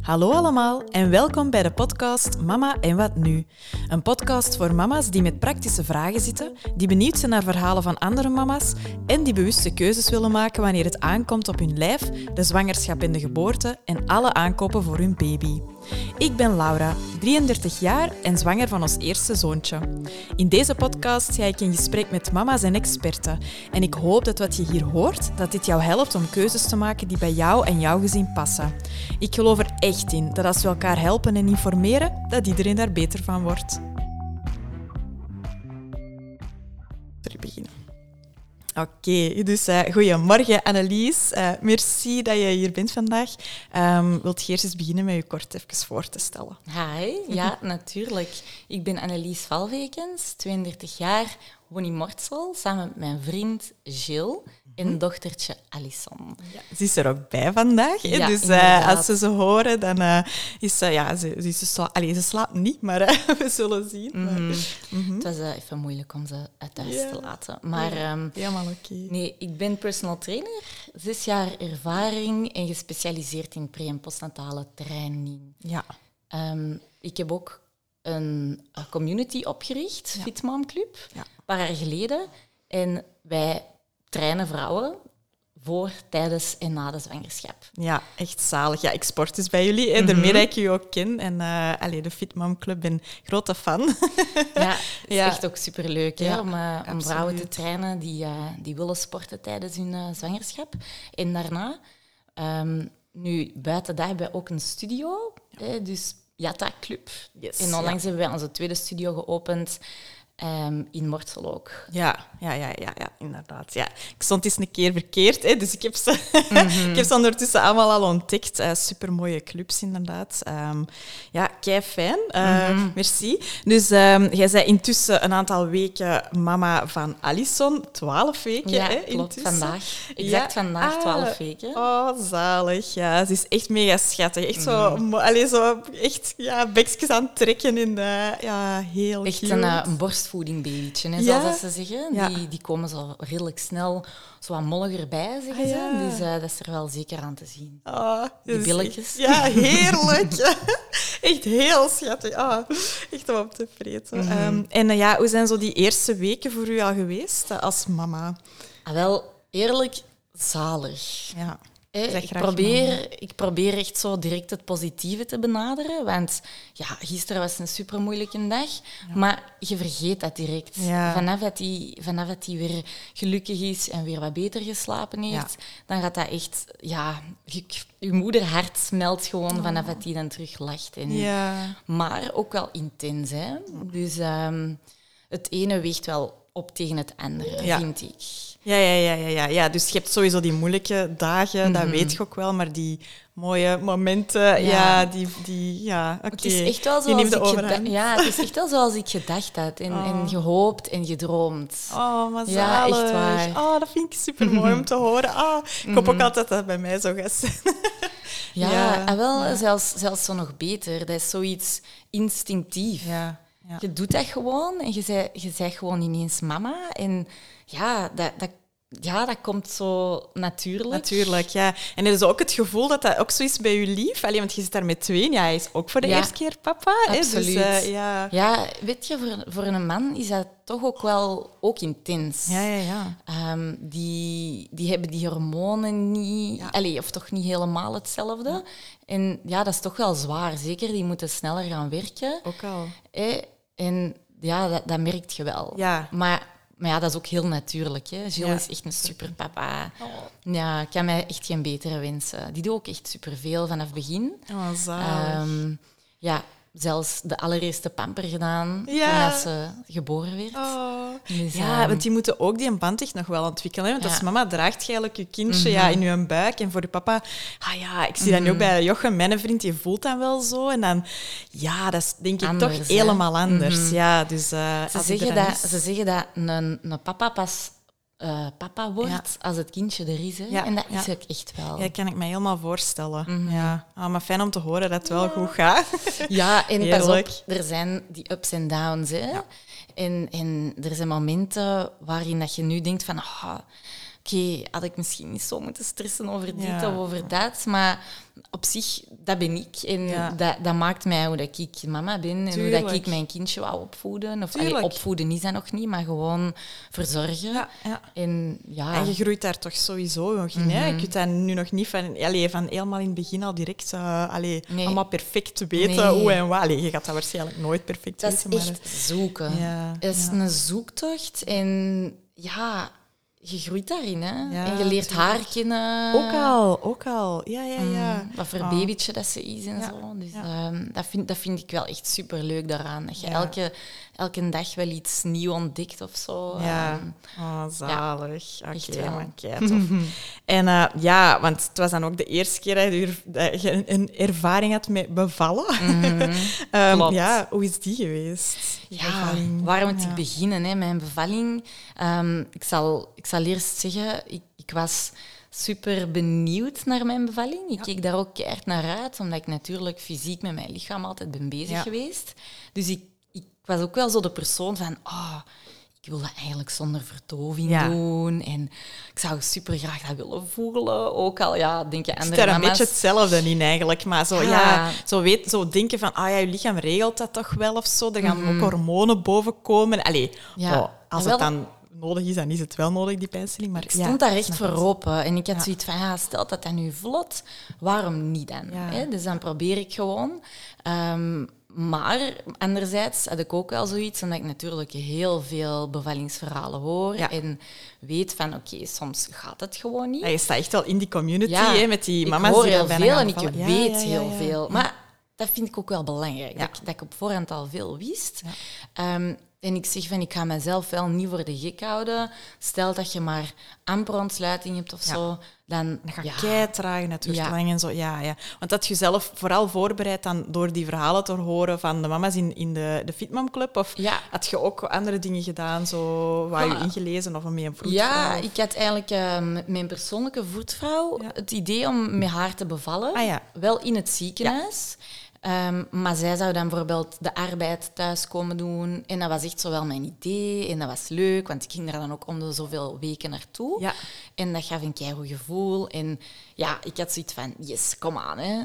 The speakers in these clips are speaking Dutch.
Hallo allemaal en welkom bij de podcast Mama en wat nu? Een podcast voor mama's die met praktische vragen zitten, die benieuwd zijn naar verhalen van andere mama's en die bewuste keuzes willen maken wanneer het aankomt op hun lijf, de zwangerschap en de geboorte en alle aankopen voor hun baby. Ik ben Laura, 33 jaar en zwanger van ons eerste zoontje. In deze podcast ga ik in gesprek met mama's en experten. En ik hoop dat wat je hier hoort, dat dit jou helpt om keuzes te maken die bij jou en jouw gezin passen. Ik geloof er echt in dat als we elkaar helpen en informeren, dat iedereen daar beter van wordt. Oké, dus uh, goedemorgen Annelies. Uh, merci dat je hier bent vandaag. Um, wilt je eerst eens beginnen met je kort even voor te stellen? Hi, ja, natuurlijk. Ik ben Annelies Valvekens, 32 jaar, woon in Mortsel, samen met mijn vriend Gilles en dochtertje Alison. Ja, ze is er ook bij vandaag. hè. Ja, dus uh, inderdaad. als ze ze horen, dan uh, is ze... Ja, ze, ze, ze, sla Allee, ze slaapt niet, maar uh, we zullen zien. Maar- Mhm. Mhm. Het was eh, even moeilijk om ze uit huis Ja. te laten. Maar ehm, Helemaal oké. nee, ik ben personal trainer, zes jaar ervaring en gespecialiseerd in pre- en postnatale training. Ja. Ehm, ik heb ook een, eh, community opgericht, Ja. Fit Mom Club, een paar jaar geleden. En wij trainen vrouwen voor, tijdens en na de zwangerschap. Ja, echt zalig. Ja, ik sport dus bij jullie. hè. Mhm. Daarmee dat ik je ook ken. En allee, de Fit Mom Club ben grote fan. Ja, het is Ja. echt ook superleuk hè, Ja, om, eh, om vrouwen te trainen die, eh, die willen sporten tijdens hun zwangerschap. En daarna, ehm, nu buiten daar hebben we ook een studio, hè, dus Yatta Club. Yes, en onlangs hebben wij onze tweede studio geopend ehm, in Mortsel ook. Ja, ja, ja, ja, ja, inderdaad. Ja. Ik stond eens een keer verkeerd, hè, dus ik heb ze, Mhm. ik heb ze ondertussen allemaal al ontdekt. Uh, supermooie clubs, inderdaad. Ehm, ja, kei fijn. Eh, Mhm. Merci. Dus ehm, jij bent intussen een aantal weken mama van Alison. Twaalf weken, Ja, hè, klopt. intussen. Vandaag. Exact Ja. vandaag, Ah. 12 weken. Oh, zalig. Ja, ze is echt mega schattig. Echt zo, allee, zo echt ja, bekjes aan het trekken in de... Ja, heel Echt cute. een, eh, een borstvoedingbabytje, hè, Ja. zoals dat ze zeggen. Ja. Die, die komen zo redelijk snel zo wat molliger bij, zeggen Ah, ze. Dus eh, dat is er wel zeker aan te zien. Ah, Die billetjes. Ja, heerlijk. echt heel schattig. Ah, echt om op te vreten. Mhm. Ehm, en eh, ja, hoe zijn zo die eerste weken voor u al geweest als mama? Ah, wel, eerlijk, zalig. Ja. Ik, probeer, ik probeer echt zo direct het positieve te benaderen. Want ja, gisteren was een super moeilijke dag. Maar je vergeet dat direct. Ja. Vanaf, dat die, vanaf dat die weer gelukkig is en weer wat beter geslapen heeft, dan gaat dat echt... Ja, je, je moederhart smelt gewoon vanaf dat die dan terug lacht. En, Ja. Maar ook wel intens. Hè? Dus ehm, het ene weegt wel op tegen het andere, vind ik. Ja, ja, ja, ja, ja, ja. Dus je hebt sowieso die moeilijke dagen, dat Mhm. weet je ook wel. Maar die mooie momenten, ja, die, die... Ja, oké. Het is echt wel zoals neemt de ik geda- overhand. ja, het is echt wel zoals ik gedacht had en, en gehoopt en gedroomd. Oh, maar Ja, echt waar. Oh, dat vind ik super mooi om te horen. Ah, ik hoop ook altijd dat dat bij mij zo gaat zijn. Ja, Ja, en wel zelfs, zelfs zo nog beter. Dat is zoiets instinctief. Ja, ja. Je doet dat gewoon en je zei, je gewoon ineens mama. En ja, dat, dat, ja, dat komt zo natuurlijk. Natuurlijk, ja. En het is ook het gevoel dat dat ook zo is bij je lief. Allee, want je zit daar met tweeën. Ja, hij is ook voor de Ja, eerste keer papa. hè. absoluut. Dus, eh, ja. Ja, weet je, voor, voor een man is dat toch ook wel ook intens. Ja, ja, ja. Ehm, die, die hebben die hormonen niet, Ja. allee, of toch niet helemaal hetzelfde. En ja, dat is toch wel zwaar. Zeker, die moeten sneller gaan werken. Ook al. hè. En ja, dat, dat merk je wel. Ja. Maar, maar ja, dat is ook heel natuurlijk. Hè. Gilles Ja. is echt een superpapa. Ja, ik kan mij echt geen betere wensen. Die doet ook echt superveel vanaf het begin. Oh. Ehm, ja, zelfs de allereerste pamper gedaan Ja. toen ze geboren werd. Oh. Dus, Ja, ehm, want die moeten ook die band echt nog wel ontwikkelen. Hè? Want als Ja. Mhm. mama draagt je eigenlijk je kindje ja, in je buik. En voor je papa... Ah ja, ik zie dat nu ook bij Jochem, mijn vriend, die voelt dat wel zo. En dan... Ja, dat is denk ik Anders, toch hè? helemaal anders. Ja, dus... eh, Ze zeggen, dat, is- ze zeggen dat een, een papa pas eh, papa wordt als het kindje er is. Hè? En dat is ook echt wel. Ja, kan ik me helemaal voorstellen. Mhm. Ja. Ah, maar fijn om te horen dat het wel goed gaat. Ja, en pas op, er zijn die ups en downs. Hè? En, en er zijn momenten waarin dat je nu denkt van... ah, Oké, had ik misschien niet zo moeten stressen over dit of over dat. Maar op zich, dat ben ik. En Ja. dat, dat maakt mij hoe dat ik mama ben. En hoe dat ik mijn kindje wou opvoeden. Of allee, opvoeden is dat nog niet, maar gewoon verzorgen. Ja, ja. En ja, En je groeit daar toch sowieso nog in. hè? Je kunt dat nu nog niet van, allee, van helemaal in het begin al direct uh, allee, Nee. allemaal perfect te weten Nee. hoe en wat. Je gaat dat waarschijnlijk nooit perfect dat is weten. maar, echt zoeken. Het is een zoektocht. En ja, je groeit daarin. Hè? Ja, en je leert haar kennen. Ook al, ook al. Ja, ja, ja. Mm, wat voor Oh. babytje dat ze is en Ja, zo. Dus ja. ehm, dat, vind, dat vind ik wel echt super leuk daaraan. Dat je Ja. elke, elke dag wel iets nieuw ontdekt of zo. Ja. Ehm, Oh, zalig. echt Oké, tof. en eh, ja, want het was dan ook de eerste keer dat je, een, ervaring had met bevallen. Ehm, Klopt. ja, hoe is die geweest? Ja, bevalling? waar moet Ja. ik beginnen? Hè? Mijn bevalling. Ehm, ik, zal, ik zal eerst zeggen, ik, ik was super benieuwd naar mijn bevalling. Ik keek daar ook keihard naar uit, omdat ik natuurlijk fysiek met mijn lichaam altijd ben bezig Ja. geweest. Dus ik, ik was ook wel zo de persoon van, ah, ik wil dat eigenlijk zonder verdoving Ja. doen. En ik zou super graag dat willen voelen. Ook al, ja, denk je Het is andere daar een beetje hetzelfde in eigenlijk, maar zo, ja. Ja. zo, weet, zo denken van, ah ja, je lichaam regelt dat toch wel of zo. Er gaan Mhm. ook hormonen boven komen. Allee, Ja. oh, als het dan nodig is, dan is het wel nodig, die pijnstilling. Maar Ik stond daar echt voor open. En ik had zoiets van, ja, stel dat dat nu vlot, waarom niet dan? Hè? Dus dan probeer ik gewoon. Ehm, maar anderzijds had ik ook wel zoiets, omdat ik natuurlijk heel veel bevallingsverhalen hoor Ja. en weet van, oké, soms gaat het gewoon niet. Ja, je staat echt wel in die community, Ja, hè, met die ik mama's hoor die heel veel en ik weet heel veel. Maar dat vind ik ook wel belangrijk, dat, ik, dat ik op voorhand al veel wist. Ja. Ehm, en ik zeg van, ik ga mezelf wel niet voor de gek houden. Stel dat je maar amper ontsluiting hebt of Ja. zo, dan... Dat gaat ja, kei traag natuurlijk Ja. lang en zo. Ja, ja. Want dat je zelf vooral voorbereid dan door die verhalen te horen van de mama's in, in de, de Fitmam Club? Of Ja. had je ook andere dingen gedaan, zo waar je ingelezen of met een vroedvrouw? Ja, ik had eigenlijk eh, met mijn persoonlijke voetvrouw het idee om met haar te bevallen. Ah ja. Wel in het ziekenhuis. Ehm, maar zij zou dan bijvoorbeeld de arbeid thuis komen doen. En dat was echt zo wel mijn idee. En dat was leuk, want ik ging daar dan ook om de zoveel weken naartoe. Ja. En dat gaf een keigoed gevoel. En ja, ik had zoiets van, yes, kom aan, hè.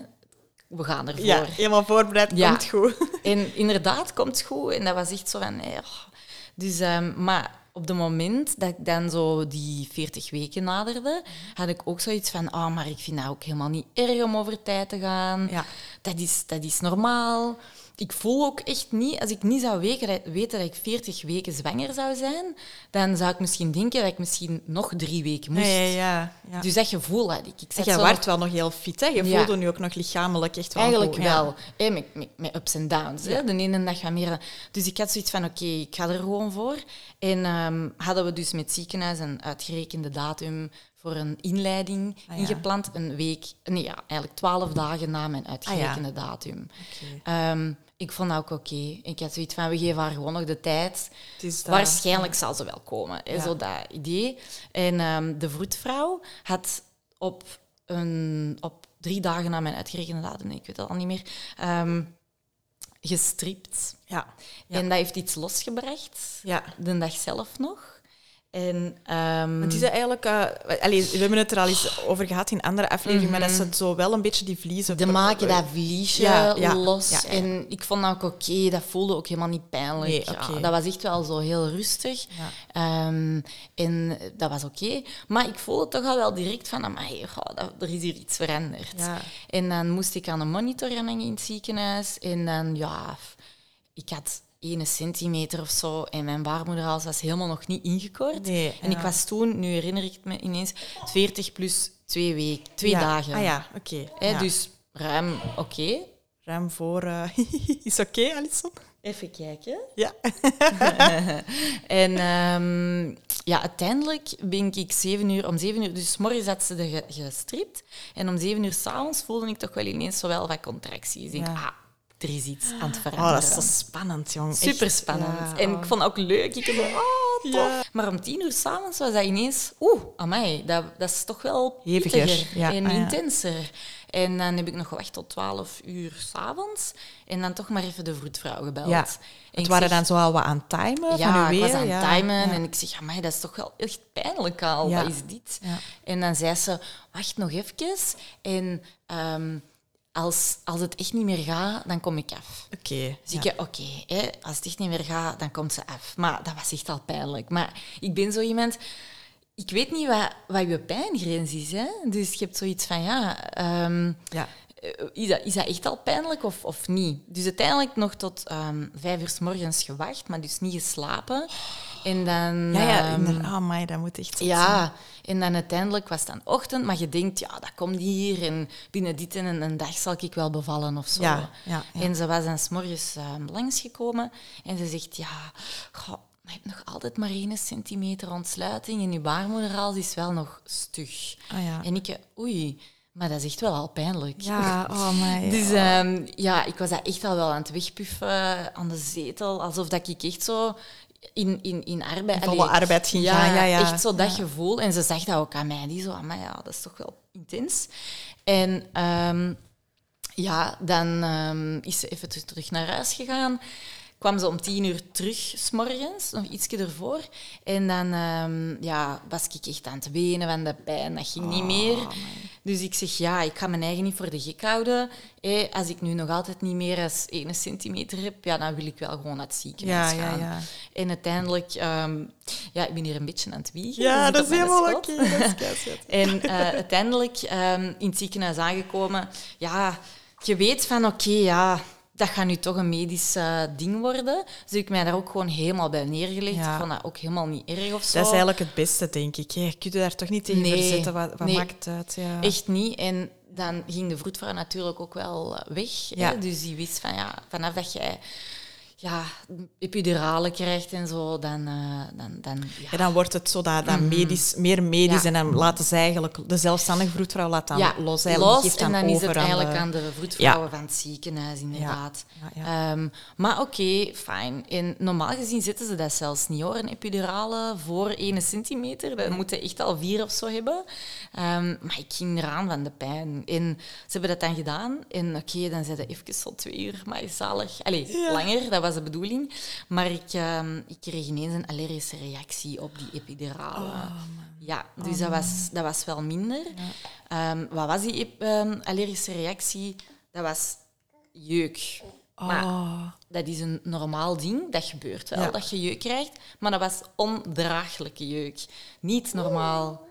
We gaan ervoor. Ja, helemaal voorbereid, Ja. komt goed. En inderdaad, komt het goed. En dat was echt zo van... nee, oh. Dus, ehm, maar op het moment dat ik dan zo die 40 weken naderde, had ik ook zoiets van... Oh, maar ik vind dat ook helemaal niet erg om over tijd te gaan. Ja. Dat, is, dat is normaal. Ik voel ook echt niet... Als ik niet zou weten, dat ik 40 weken zwanger zou zijn, dan zou ik misschien denken dat ik misschien nog drie weken moest. Ja, ja, ja. ja. Dus dat gevoel had ik. ik zat jij zo- waart wel nog heel fit, hè? Je Ja. voelde nu ook nog lichamelijk echt wel Eigenlijk goed, ja. wel. Hè, met, met, met ups en downs. Hè. De ene dag gaat meer... Dus ik had zoiets van, oké, ik ga er gewoon voor. En ehm, hadden we dus met het ziekenhuis een uitgerekende datum voor een inleiding Ah, ja. ingepland. Een week... Nee, ja, eigenlijk twaalf dagen na mijn uitgerekende datum. Oké. Ehm, ik vond dat ook oké. Ik had zoiets van, we geven haar gewoon nog de tijd. Dat. Waarschijnlijk zal ze wel komen, hè, Ja. zo dat idee. En ehm, de vroedvrouw had op, een, op drie dagen na mijn uitgerekende datum, ik weet het al niet meer, ehm, gestript. Ja. Ja. En dat heeft iets losgebracht, ja. de dag zelf nog. En, ehm, Het is eigenlijk... eh, allee, we hebben het er al eens over gehad in andere afleveringen, maar dat ze zo wel een beetje die vliezen... de maken dat vliesje Ja, ja, los. ja, ja. En ik vond dat ook oké. Dat voelde ook helemaal niet pijnlijk. Nee, Ja, oké. dat was echt wel zo heel rustig. Ja. Ehm, en dat was oké. Maar ik voelde toch al wel direct van... Amai, goh, dat, er is hier iets veranderd. Ja. En dan moest ik aan een monitor gaan in het ziekenhuis. En dan, ja... Ik had 1 centimeter of zo. En mijn baarmoederhals was helemaal nog niet ingekort. Nee, en ik was toen, nu herinner ik het me ineens, 40 plus twee weken, twee Ja. dagen. Ah ja, oké. Ja. Dus ruim oké. Ruim voor... eh, is oké, Alison? Even kijken. Ja. En ehm, ja, uiteindelijk ben ik zeven uur, om zeven uur, dus 's morgens had ze ge- gestript. En om zeven uur s'avonds voelde ik toch wel ineens zo wel wat contracties. Ik denk, Ja. ah, er is iets aan het Oh, veranderen. dat is zo spannend, jong. Super spannend. Ja, en oh. ik vond het ook leuk. Ik dacht, oh, tof. Ja. Maar om tien uur s'avonds was dat ineens... Oeh, amai, dat, dat is toch wel Heviger, ja. en Ah, intenser. En dan heb ik nog gewacht tot twaalf uur s'avonds. En dan toch maar even de vroedvrouw gebeld. Ja. En Het waren zeg, dan zo al wat aan het timen ja, van uw ik was aan het timen en ik zeg, amai, dat is toch wel echt pijnlijk al. Wat is dit? En dan zei ze, wacht nog even. En ehm, als, als het echt niet meer gaat, dan kom ik af. Oké. Dus ik, oké, als het echt niet meer gaat, dan komt ze af. Maar dat was echt al pijnlijk. Maar ik ben zo iemand... Ik weet niet wat, wat je pijngrens is. Hè? Dus je hebt zoiets van, ja... ehm, Ja. eh, is, dat, is dat echt al pijnlijk of, of niet? Dus uiteindelijk nog tot ehm, vijf uur s morgens gewacht, maar dus niet geslapen. En dan... Ja, ja, ehm, inderdaad. Ah, amai, dat moet echt zo zijn. ja, en dan uiteindelijk was het dan ochtend, maar je denkt, ja, dat komt hier en binnen dit en een, dag zal ik wel bevallen of zo. Ja, ja, ja. En ze was dan s'morgens um, langsgekomen en ze zegt, ja, goh, maar je hebt nog altijd maar één centimeter ontsluiting en je baarmoederhals is wel nog stug. Ah, ja. En ik, oei, maar dat is echt wel al pijnlijk. Ja, oh my. Dus ehm, ja, ik was dat echt al wel aan het wegpuffen aan de zetel, alsof dat ik echt zo in, in, in arbeid... In volle allee, arbeid ging gaan, ja, ja. echt zo dat Ja. gevoel. En ze zag dat ook aan mij. Die zo, maar ja, dat is toch wel intens. En ehm, ja, dan ehm, is ze even ter- terug naar huis gegaan. Kwam ze om tien uur terug, s'morgens, nog ietsje ervoor. En dan ehm, ja, was ik echt aan het wenen van de pijn. Dat ging Oh, niet meer. Dus ik zeg, ja, ik ga mijn eigen niet voor de gek houden. Eh, als ik nu nog altijd niet meer dan 1 centimeter heb, ja, dan wil ik wel gewoon naar het ziekenhuis Ja, ja, gaan. ja. En uiteindelijk, ehm, ja, ik ben hier een beetje aan het wiegen. Ja, dat is helemaal oké. En eh, uiteindelijk ehm, in het ziekenhuis aangekomen, ja, je weet van oké, ja, dat gaat nu toch een medisch eh, ding worden. Dus ik heb mij daar ook gewoon helemaal bij neergelegd. Ja. Ik vond dat ook helemaal niet erg of zo. Dat is eigenlijk het beste, denk ik. Je kunt je daar toch niet tegen Nee, verzetten. Wat, wat nee. maakt het uit? Ja. Echt niet. En dan ging de vroedvrouw natuurlijk ook wel weg. Ja. Hè? Dus die wist van ja, vanaf dat jij ja, epiduralen krijgt en zo, dan, eh, dan, dan ja. Ja, dan wordt het zo dat, dat medisch, meer medisch Mhm. Ja. en dan laten ze eigenlijk... De zelfstandige vroedvrouw laat dan ja, los. Los, geeft en dan dan is het eigenlijk aan de vroedvrouwen van het ziekenhuis, inderdaad. Ehm, maar oké, fijn. En normaal gezien zetten ze dat zelfs niet hoor, een epidurale voor 1 centimeter. Dat moeten echt al vier of zo hebben. Ehm, maar ik ging eraan van de pijn. En ze hebben dat dan gedaan. En oké, dan zeiden even zo twee uur, maar zalig. Allee, langer, dat was de bedoeling. Maar ik, ehm, ik kreeg ineens een allergische reactie op die epidurale. Oh, ja, dus dat, was, dat was wel minder. Ehm, wat was die ehm, allergische reactie? Dat was jeuk. Maar Oh. dat is een normaal ding, dat gebeurt wel, Ja. dat je jeuk krijgt. Maar dat was ondraaglijke jeuk. Niet normaal.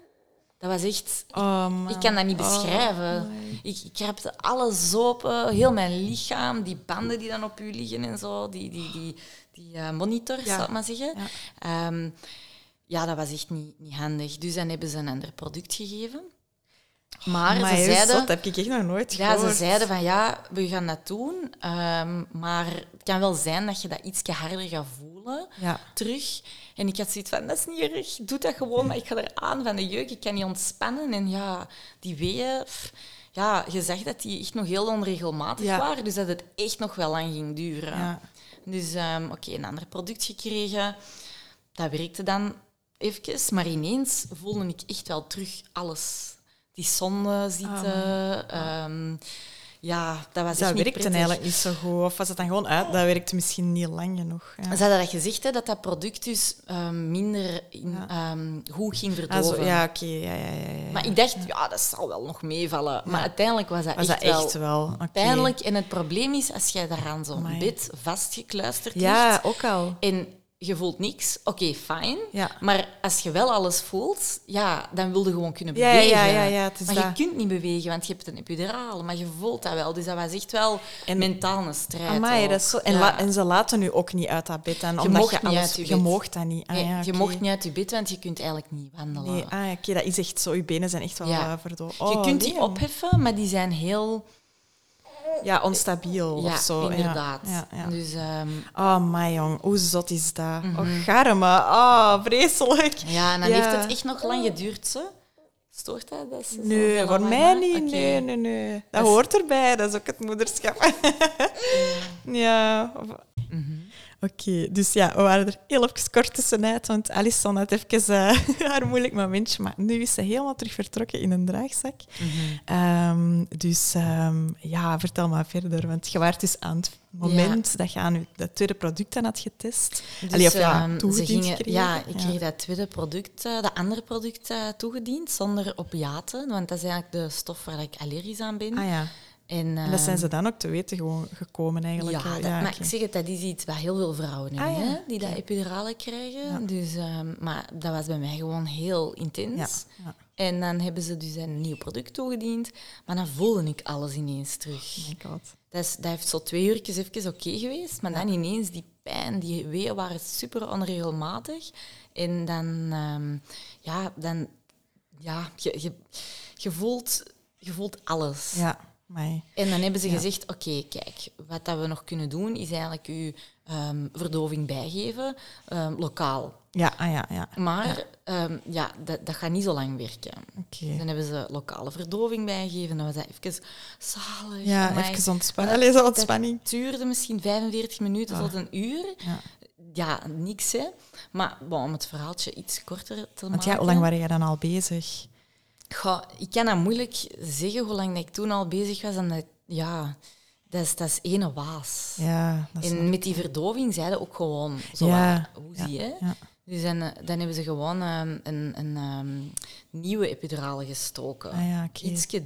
Dat was echt... Oh. Ik kan dat niet Oh, beschrijven. my. ik, ik krabde alles open, heel mijn lichaam, die banden die dan op u liggen en zo, die, die, die, die eh, monitors, Ja. zal ik maar zeggen. Ja. Ehm, ja, dat was echt niet, niet handig. Dus dan hebben ze een ander product gegeven. Maar ze zeiden... dat heb ik echt nog nooit Ja, gehoord. ze zeiden van ja, we gaan dat doen, ehm, maar het kan wel zijn dat je dat iets harder gaat voelen Ja. terug. En ik had zoiets van, dat is niet erg, doe dat gewoon, maar ik ga er aan van de jeuk, ik kan niet ontspannen. En ja, die weeën, pff, ja, je zag dat die echt nog heel onregelmatig Ja. waren, dus dat het echt nog wel lang ging duren. Ja. Dus ehm, oké, een ander product gekregen. Dat werkte dan even, maar ineens voelde ik echt wel terug alles. Die zonde zitten. ehm, ja, dat was Dus echt dat werkte prettig. eigenlijk niet zo goed. Of was het dan gewoon uit? Dat werkte misschien niet lang genoeg. Ja. Ze hadden dat gezegd, hè, dat dat product dus ehm, minder in, Ja. ehm, goed ging Ah, verdoven. zo, ja, oké. ja, ja, ja, ja. Maar ik dacht, ja, dat zal wel nog meevallen. Maar uiteindelijk was dat was echt dat wel echt wel pijnlijk. En het probleem is, als jij daaraan zo'n bed vastgekluisterd ligt... Ja, ook al. En je voelt niks, oké, fijn. Ja. Maar als je wel alles voelt, ja, dan wil je gewoon kunnen bewegen. ja, ja, ja, het is maar dat. je kunt niet bewegen, want je hebt een epiduraal. Maar je voelt dat wel. Dus dat was echt wel En- mentaal een strijd. Amai, dat is zo, en, Ja. la- en ze laten nu ook niet uit dat bed. Je omdat mocht je niet uit je je mocht dat niet. Ah, Nee, Je mocht niet uit je bed, want je kunt eigenlijk niet wandelen. Nee, ah, oké, dat is echt zo. Je benen zijn echt wel Ja. uh, verdoofd. je Oh, kunt die nee. opheffen, maar die zijn heel... Ja, onstabiel Ja, of zo. Ja, inderdaad. Ja, ja. Dus ehm, Oh, my jong, hoe zot is dat? Oh, garme. Oh, vreselijk. ja, en dan heeft het echt nog lang geduurd, zo. Stoort dat? dat ze Nee, voor mij niet. Nee, nee, nee. Dat, hoort erbij. Dat is ook het moederschap. ja. Oké, dus ja, we waren er heel even kort tussenuit, want Alison had even eh, haar moeilijk momentje, maar nu is ze helemaal terug vertrokken in een draagzak. Ehm, dus ehm, ja, vertel maar verder, want je waart dus aan het moment dat je aan je, dat tweede product aan had getest. Dus, Allee, of ja, ehm, toegediend gingen- gekregen. Ja, ik kreeg dat tweede product, eh, dat andere product eh, toegediend, zonder opiaten. Want dat is eigenlijk de stof waar ik allergisch aan ben. Ah ja. En, En dat zijn ehm, ze dan ook te weten gewoon gekomen eigenlijk. Ja, eh, dat, maar ik zeg het, dat is iets wat heel veel vrouwen hebben, Ah, ja. hè, die dat epidurale krijgen. Ja. Dus, ehm, maar dat was bij mij gewoon heel intens. Ja, ja. En dan hebben ze dus een nieuw product toegediend, maar dan voelde ik alles ineens terug. Oh my god. Dat, is, dat heeft zo twee uurtjes even oké geweest, maar Ja. dan ineens die pijn, die weeën waren super onregelmatig. En dan, ehm, ja, dan, ja, je, je, je, voelt, je voelt alles. Ja, En dan hebben ze Ja. gezegd, oké, kijk, wat dat we nog kunnen doen, is eigenlijk u ehm, verdoving bijgeven, ehm, lokaal. Ja, ah, ja, ja. Maar ja, ja dat, dat gaat niet zo lang werken. Oké. Dan hebben ze lokale verdoving bijgegeven. Dan was dat even zalig. Ja, amai. even ontspannen. Allee, zo ontspanning. Het duurde misschien 45 minuten Ah. tot een uur. Ja. Ja, niks hè. Maar bon, om het verhaaltje iets korter te Want maken. ja, hoe lang waren jij dan al bezig? Goh, ik kan dat moeilijk zeggen hoe lang dat ik toen al bezig was. Omdat, ja, dat is, dat is ene waas. Ja, dat is En met die verdoving zeiden ook gewoon zo Ja, hoe zie je? ja. Dus dan, eh, dan hebben ze gewoon ehm, een, een ehm, nieuwe epidurale gestoken. Ah ja. Ietsje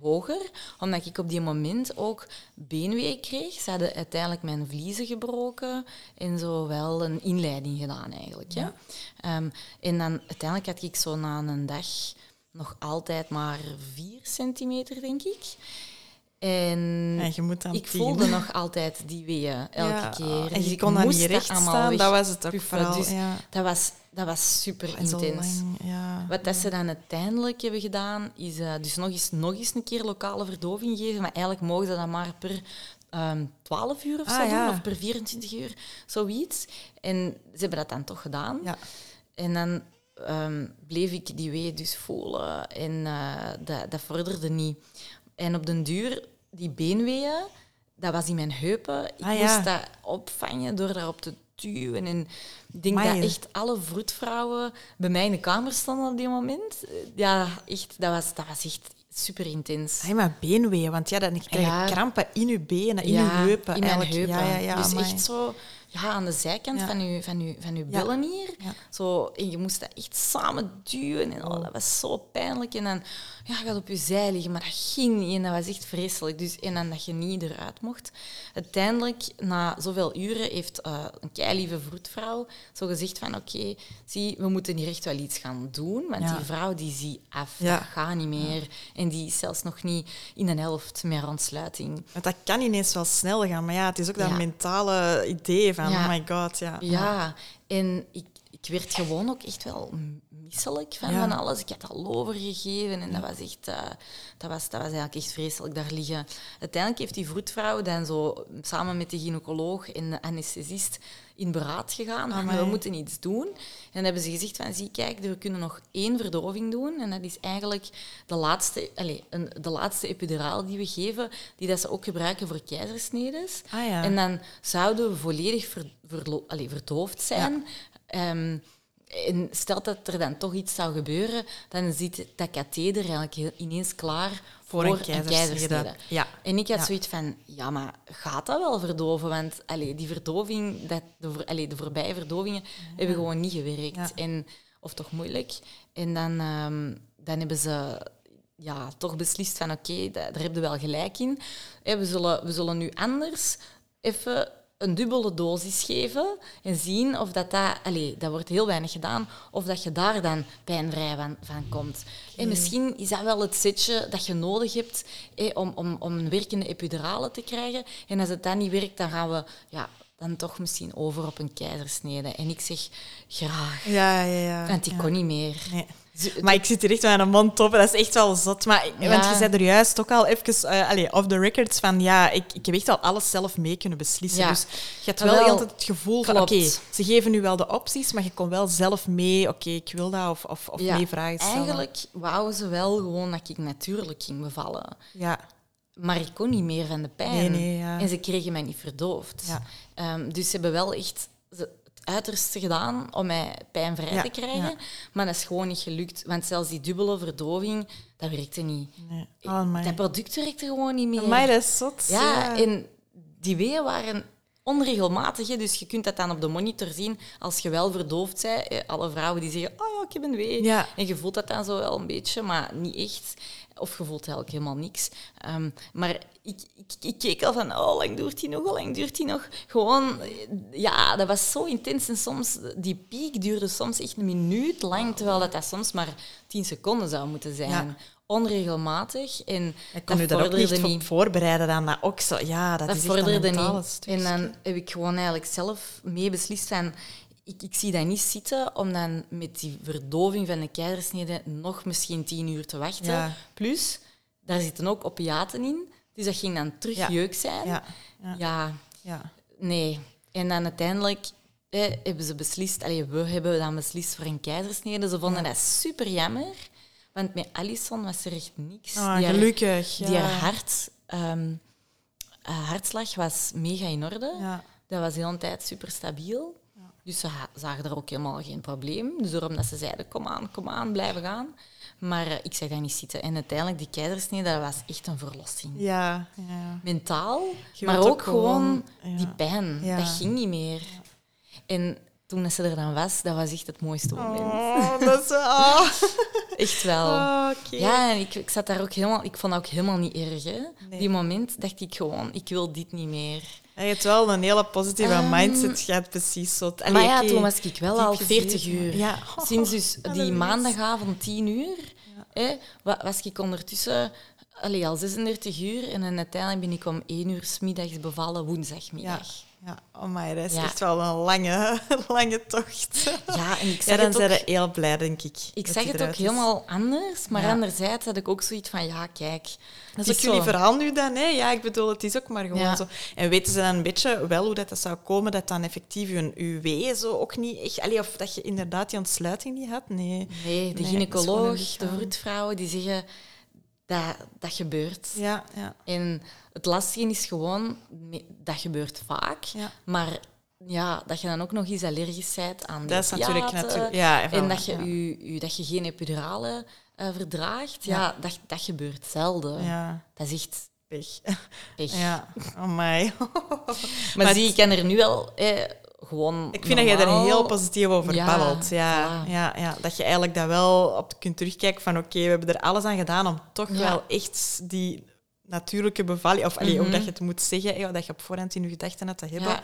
hoger, omdat ik op die moment ook beenweeën kreeg. Ze hadden uiteindelijk mijn vliezen gebroken en zo wel een inleiding gedaan eigenlijk. Ja. Ehm, en dan uiteindelijk had ik zo na een dag nog altijd maar vier centimeter, denk ik. En Ja, je moet dan ik tien. voelde nog altijd die weeën elke Ja, keer. En je kon dan niet recht staan, dat was het ook vooral. Dus ja. dat, was, dat was super En intens. ja. Wat dat ze dan uiteindelijk hebben gedaan, is eh, dus nog eens, nog eens een keer lokale verdoving geven. Maar eigenlijk mogen ze dat maar per ehm 12 uur of Ah, zo doen, of per 24 uur, zoiets. En ze hebben dat dan toch gedaan. Ja. En dan ehm, bleef ik die weeën dus voelen en eh, dat, dat vorderde niet. En op den duur, die beenweeën, dat was in mijn heupen. Ik Ah, ja. moest dat opvangen door daarop te duwen. En ik denk dat echt alle vroedvrouwen bij mij in de kamer stonden op die moment. Ja, echt, dat was, dat was echt super intens. Ay, maar beenweeën, want ja, dan krijg je Ja. krampen in je benen, in ja, je heupen. in mijn eigenlijk. heupen. Ja, ja, ja, dus amai. echt zo ja, aan de zijkant Ja. van je, van je, van Ja. billen hier. Zo, en je moest dat echt samen duwen. En oh, dat was zo pijnlijk. En dan ja, je gaat op je zij liggen, maar dat ging niet. En dat was echt vreselijk. Dus, en dan dat je niet eruit mocht. Uiteindelijk, na zoveel uren, heeft eh, een keilieve vroedvrouw zo gezegd van oké, zie, we moeten hier echt wel iets gaan doen. Want Ja. die vrouw die zie af, Ja. dat gaat niet meer. En die is zelfs nog niet in een helft meer ontsluiting. Want dat kan ineens wel snel gaan, maar ja, het is ook dat mentale idee van, oh my god, ja. Ja, en ik, ik werd gewoon ook echt wel misselijk van, Ja. van alles. Ik had al overgegeven en dat was echt... eh, dat, was, dat was eigenlijk echt vreselijk daar liggen. Uiteindelijk heeft die vroedvrouw dan zo samen met de gynaecoloog en de anesthesist in beraad gegaan. van, we moeten iets doen. En dan hebben ze gezegd van, zie kijk, we kunnen nog één verdoving doen. En dat is eigenlijk de laatste, allez, een, de laatste epiduraal die we geven, die dat ze ook gebruiken voor keizersnedes. Ah ja. En dan zouden we volledig ver, verlo- allee, verdoofd zijn. Ehm, en stelt dat er dan toch iets zou gebeuren, dan zit dat katheder eigenlijk ineens klaar voor, Voor een keizersnede. Ja. En ik had Ja. zoiets van, ja, maar gaat dat wel verdoven? Want allee, die verdoving, dat, de, voor- allee, de voorbije verdovingen hebben gewoon niet gewerkt. En, of toch moeilijk. En dan, ehm, dan hebben ze ja, toch beslist van, oké, da- daar heb je wel gelijk in. We, zullen, we zullen nu anders even een dubbele dosis geven en zien of dat dat... Allee, dat wordt heel weinig gedaan, of dat je daar dan pijnvrij van, van komt. En misschien is dat wel het setje dat je nodig hebt om, om, om een werkende epidurale te krijgen. En als het dan niet werkt, dan gaan we ja, dan toch misschien over op een keizersnede. En ik zeg graag, Ja, ja, ja. want ik ja. kon niet meer. Nee. Maar ik zit hier echt met mijn mond open. Dat is echt wel zot. Maar, Ja. Want je zei er juist ook al even eh off the records van ja, ik, ik heb echt al alles zelf mee kunnen beslissen. Ja. Dus je hebt wel wel, altijd het gevoel van oké, ze geven nu wel de opties, maar je kon wel zelf mee, oké, ik wil dat, of, of, of Ja, mee vragen stellen. Eigenlijk wouden ze wel gewoon dat ik natuurlijk ging bevallen. Ja, Maar ik kon niet meer van de pijn. Nee, nee. En ze kregen mij niet verdoofd. Ehm, dus ze hebben wel echt ze- uiterste gedaan om mij pijnvrij Ja, te krijgen. ja. Maar dat is gewoon niet gelukt. Want zelfs die dubbele verdoving, dat werkte niet. nee. Oh, dat product werkte gewoon niet meer. Dat is zot. Ja, en die weeën waren onregelmatig. Hè, dus je kunt dat dan op de monitor zien als je wel verdoofd bent. Eh, Alle vrouwen die zeggen, oh ja, ik heb een wee. Ja. En je voelt dat dan zo wel een beetje, maar niet echt. Of je voelt eigenlijk helemaal niks. Ehm, maar ik, ik, ik, keek al van, oh, hoe lang duurt die nog, hoe lang duurt die nog? Gewoon, ja, dat was zo intens. En soms, die piek duurde soms echt een minuut lang, terwijl dat, dat soms maar tien seconden zou moeten zijn. Ja. Onregelmatig. En Ik kon u daar ook niet op voorbereiden dan dat ook zo. Ja, dat, dat is vorderde niet. En dan heb ik gewoon eigenlijk zelf mee beslist van... Ik, ik zie dat niet zitten om dan met die verdoving van de keizersnede nog misschien tien uur te wachten. Ja. Plus, daar zitten ook opiaten in. Dus dat ging dan terug Ja. jeuk zijn. Ja, ja, ja, ja. nee. En dan uiteindelijk eh, hebben ze beslist... Allee, we hebben dan beslist voor een keizersnede. Ze vonden dat super jammer. Want met Alison was er echt niks. Ah, Die gelukkig. Ja. die haar hart, ehm, haar hartslag was mega in orde. Ja. Dat was de hele tijd super stabiel. Dus ze zagen er ook helemaal geen probleem. Dus daarom dat ze zeiden, kom aan, kom aan, blijven gaan. Maar eh, ik zag dat niet zitten. En uiteindelijk, die keizersnede, dat was echt een verlossing. Ja, ja. Mentaal, maar ook ook gewoon- ja. die pijn. Dat ging niet meer. En toen ze er dan was, dat was echt het mooiste moment. Oh, dat is... Oh. Echt wel. Oh. Ja, en ik, ik zat daar ook helemaal... Ik vond dat ook helemaal niet erg, hè. Nee. Die moment dacht ik gewoon, ik wil dit niet meer. Je hebt wel een hele positieve Ehm, mindset gehad, precies. Zo. Allee, maar ja, toen was ik wel al 40 gezeten, uur. Ja. Sinds dus die maandagavond 10 uur hè, was ik ondertussen allee, al 36 uur. En uiteindelijk ben ik om 1 uur 's middags bevallen, woensdagmiddag. ja. Oh my, dat is Ja. echt wel een lange, lange tocht. Ja, en ik Ja, zag dan zijn ze heel blij, denk ik. ik die het ook is. helemaal anders. Maar Ja. anderzijds had ik ook zoiets van, ja, kijk... Dat het is jullie verhaal nu dan, hè? Ja, ik bedoel, het is ook maar gewoon Ja. zo. En weten ze dan een beetje wel hoe dat, dat zou komen, dat dan effectief je, je wee zo ook niet echt... Allee, of dat je inderdaad die ontsluiting niet had? Nee. Nee, de Nee, gynaecoloog, de vroedvrouwen, die zeggen dat dat gebeurt. Ja, ja. En het lastige is gewoon, dat gebeurt vaak, Ja. maar ja, dat je dan ook nog eens allergisch bent aan de Dat is natuurlijk... natuurlijk ja, En dat je, ja. u, u- dat je geen epidurale eh, verdraagt, ja, Ja. dat, dat gebeurt zelden. Ja, Dat is echt pech. pech. Ja, oh my. Maar, Maar zie, ik kan er nu wel eh, gewoon Ik vind dat jij er normaal- heel positief over Ja, babbelt. Ja, voilà. ja, ja, dat je eigenlijk dat wel op kunt terugkijken van oké, we hebben er alles aan gedaan om toch Ja. wel echt die natuurlijke bevalling, of allee, hoe Mhm. dat je het moet zeggen, dat je op voorhand in je gedachten had te hebben. Ja.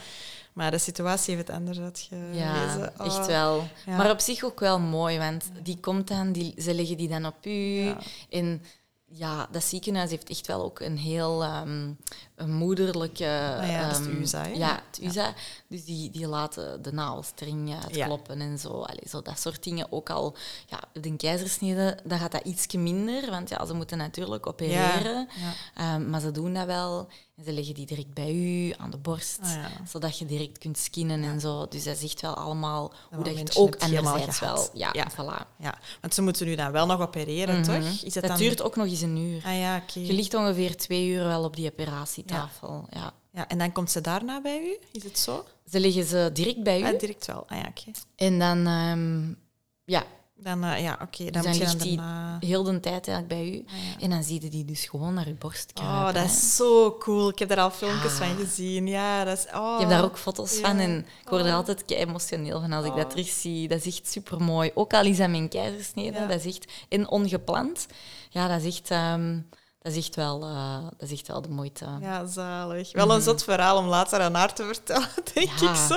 Maar de situatie heeft het anders uitgelezen. Ja, Oh. echt wel. Ja. Maar op zich ook wel mooi, want die komt dan, die, ze leggen die dan op u. Ja. En ja, dat ziekenhuis heeft echt wel ook een heel ehm, een moederlijke... Ah ja, dat is het ehm, USA? Ja, het USA. Dus die, die laten de navelstreng uitkloppen en zo. Allee, zo. Dat soort dingen ook al. Ja, de keizersnede, dan gaat dat ietsje minder, want ja, ze moeten natuurlijk opereren. Ja. Ehm, maar ze doen dat wel. En ze leggen die direct bij u, aan de borst, Ah, ja. zodat je direct kunt skinnen en zo. Dus dat echt wel allemaal hoe dat je het ook anderzijds wel... Ja, Ja. voilà. ja, want ze moeten nu dan wel nog opereren, toch? Is Mhm. Dat dan... duurt ook nog eens een uur. Ah ja, oké. Je ligt ongeveer twee uur wel op die operatietafel. Ja. Ja, en dan komt ze daarna bij u? Is het zo? Ze leggen ze direct bij u. Ah, direct wel. Ah ja, oké. En dan, ehm, ja, Dan, eh, ja, oké. dan dan moet je dan daarna... heel de tijd eigenlijk bij u. Ah, ja. En dan zie je die dus gewoon naar je borst kruipen. Oh, dat hè. is zo cool. Ik heb daar al filmpjes Ja. van gezien. Ja, dat is... Oh. Ik heb daar ook foto's Ja. van en ik word er Oh. altijd kei emotioneel van als ik Oh. dat terugzie. Dat is echt super mooi. Ook al is dat mijn keizersnede, Ja. dat is echt en ongepland. Ja, dat is echt, ehm, dat is echt, wel, eh, dat is echt wel de moeite. Ja, zalig. Wel een zot verhaal om later aan haar te vertellen, denk Ja. ik zo.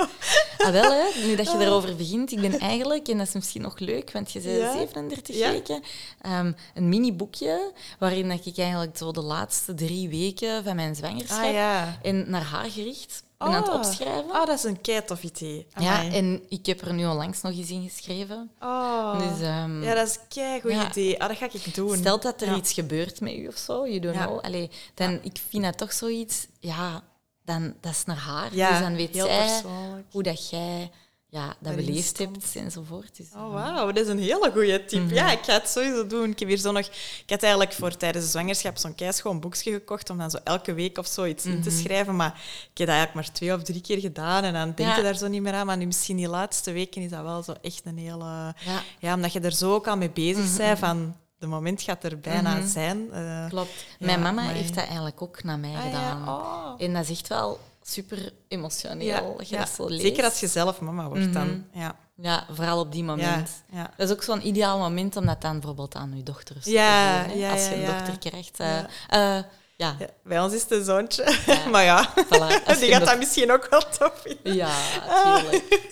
Ah, wel, hè, nu dat je daarover begint, ik ben eigenlijk, en dat is misschien nog leuk, want je zei Ja. 37 Ja. weken, ehm, een mini-boekje waarin dat ik eigenlijk zo de laatste drie weken van mijn zwangerschap Ah en naar haar gericht ben aan het Oh. opschrijven. Oh, dat is een keitof idee. ja, en ik heb er nu al langs nog eens in geschreven. Oh. Dus, ehm, ja, dat is een keigoed ja. idee. Ah, dat ga ik doen. Stel dat er Ja. iets gebeurt met u of zo, you don't Ja. know. Allee, dan, Ik vind dat toch zoiets, ja, dan, dat is naar haar. Ja, dus dan weet zij persoonlijk. hoe dat jij ja, dat beleefd hebt enzovoort. Dus, Oh, wauw, dat is een hele goede tip. Mhm. Ja, ik ga het sowieso doen. Ik heb hier zo nog... Ik had eigenlijk voor tijdens de zwangerschap zo'n keischoon boekje gekocht om dan zo elke week of zo iets in te schrijven. Maar ik heb dat eigenlijk maar twee of drie keer gedaan en dan denk Mhm. Ja. je daar zo niet meer aan. Maar nu misschien die laatste weken is dat wel zo echt een hele... Ja, Ja, omdat je er zo ook al mee bezig Mhm. bent van... De moment gaat er bijna Mhm. zijn. eh. klopt. Ja, Mijn mama heeft dat eigenlijk ook naar mij Ah, gedaan. ja, oh. En dat is echt wel super emotioneel. zo leest. Zeker als je zelf mama wordt dan. Mhm. Ja. Ja, vooral op die moment. Ja, ja. Dat is ook zo'n ideaal moment om dat dan bijvoorbeeld aan je dochter te Ja, ja, Als je ja, een ja. dochter krijgt. eh, Ja. Eh, ja, Ja, Bij ons is het een zoontje. Ja. maar ja, voilà. Die gaat dat misschien ook wel tof vinden. Ja, tuurlijk.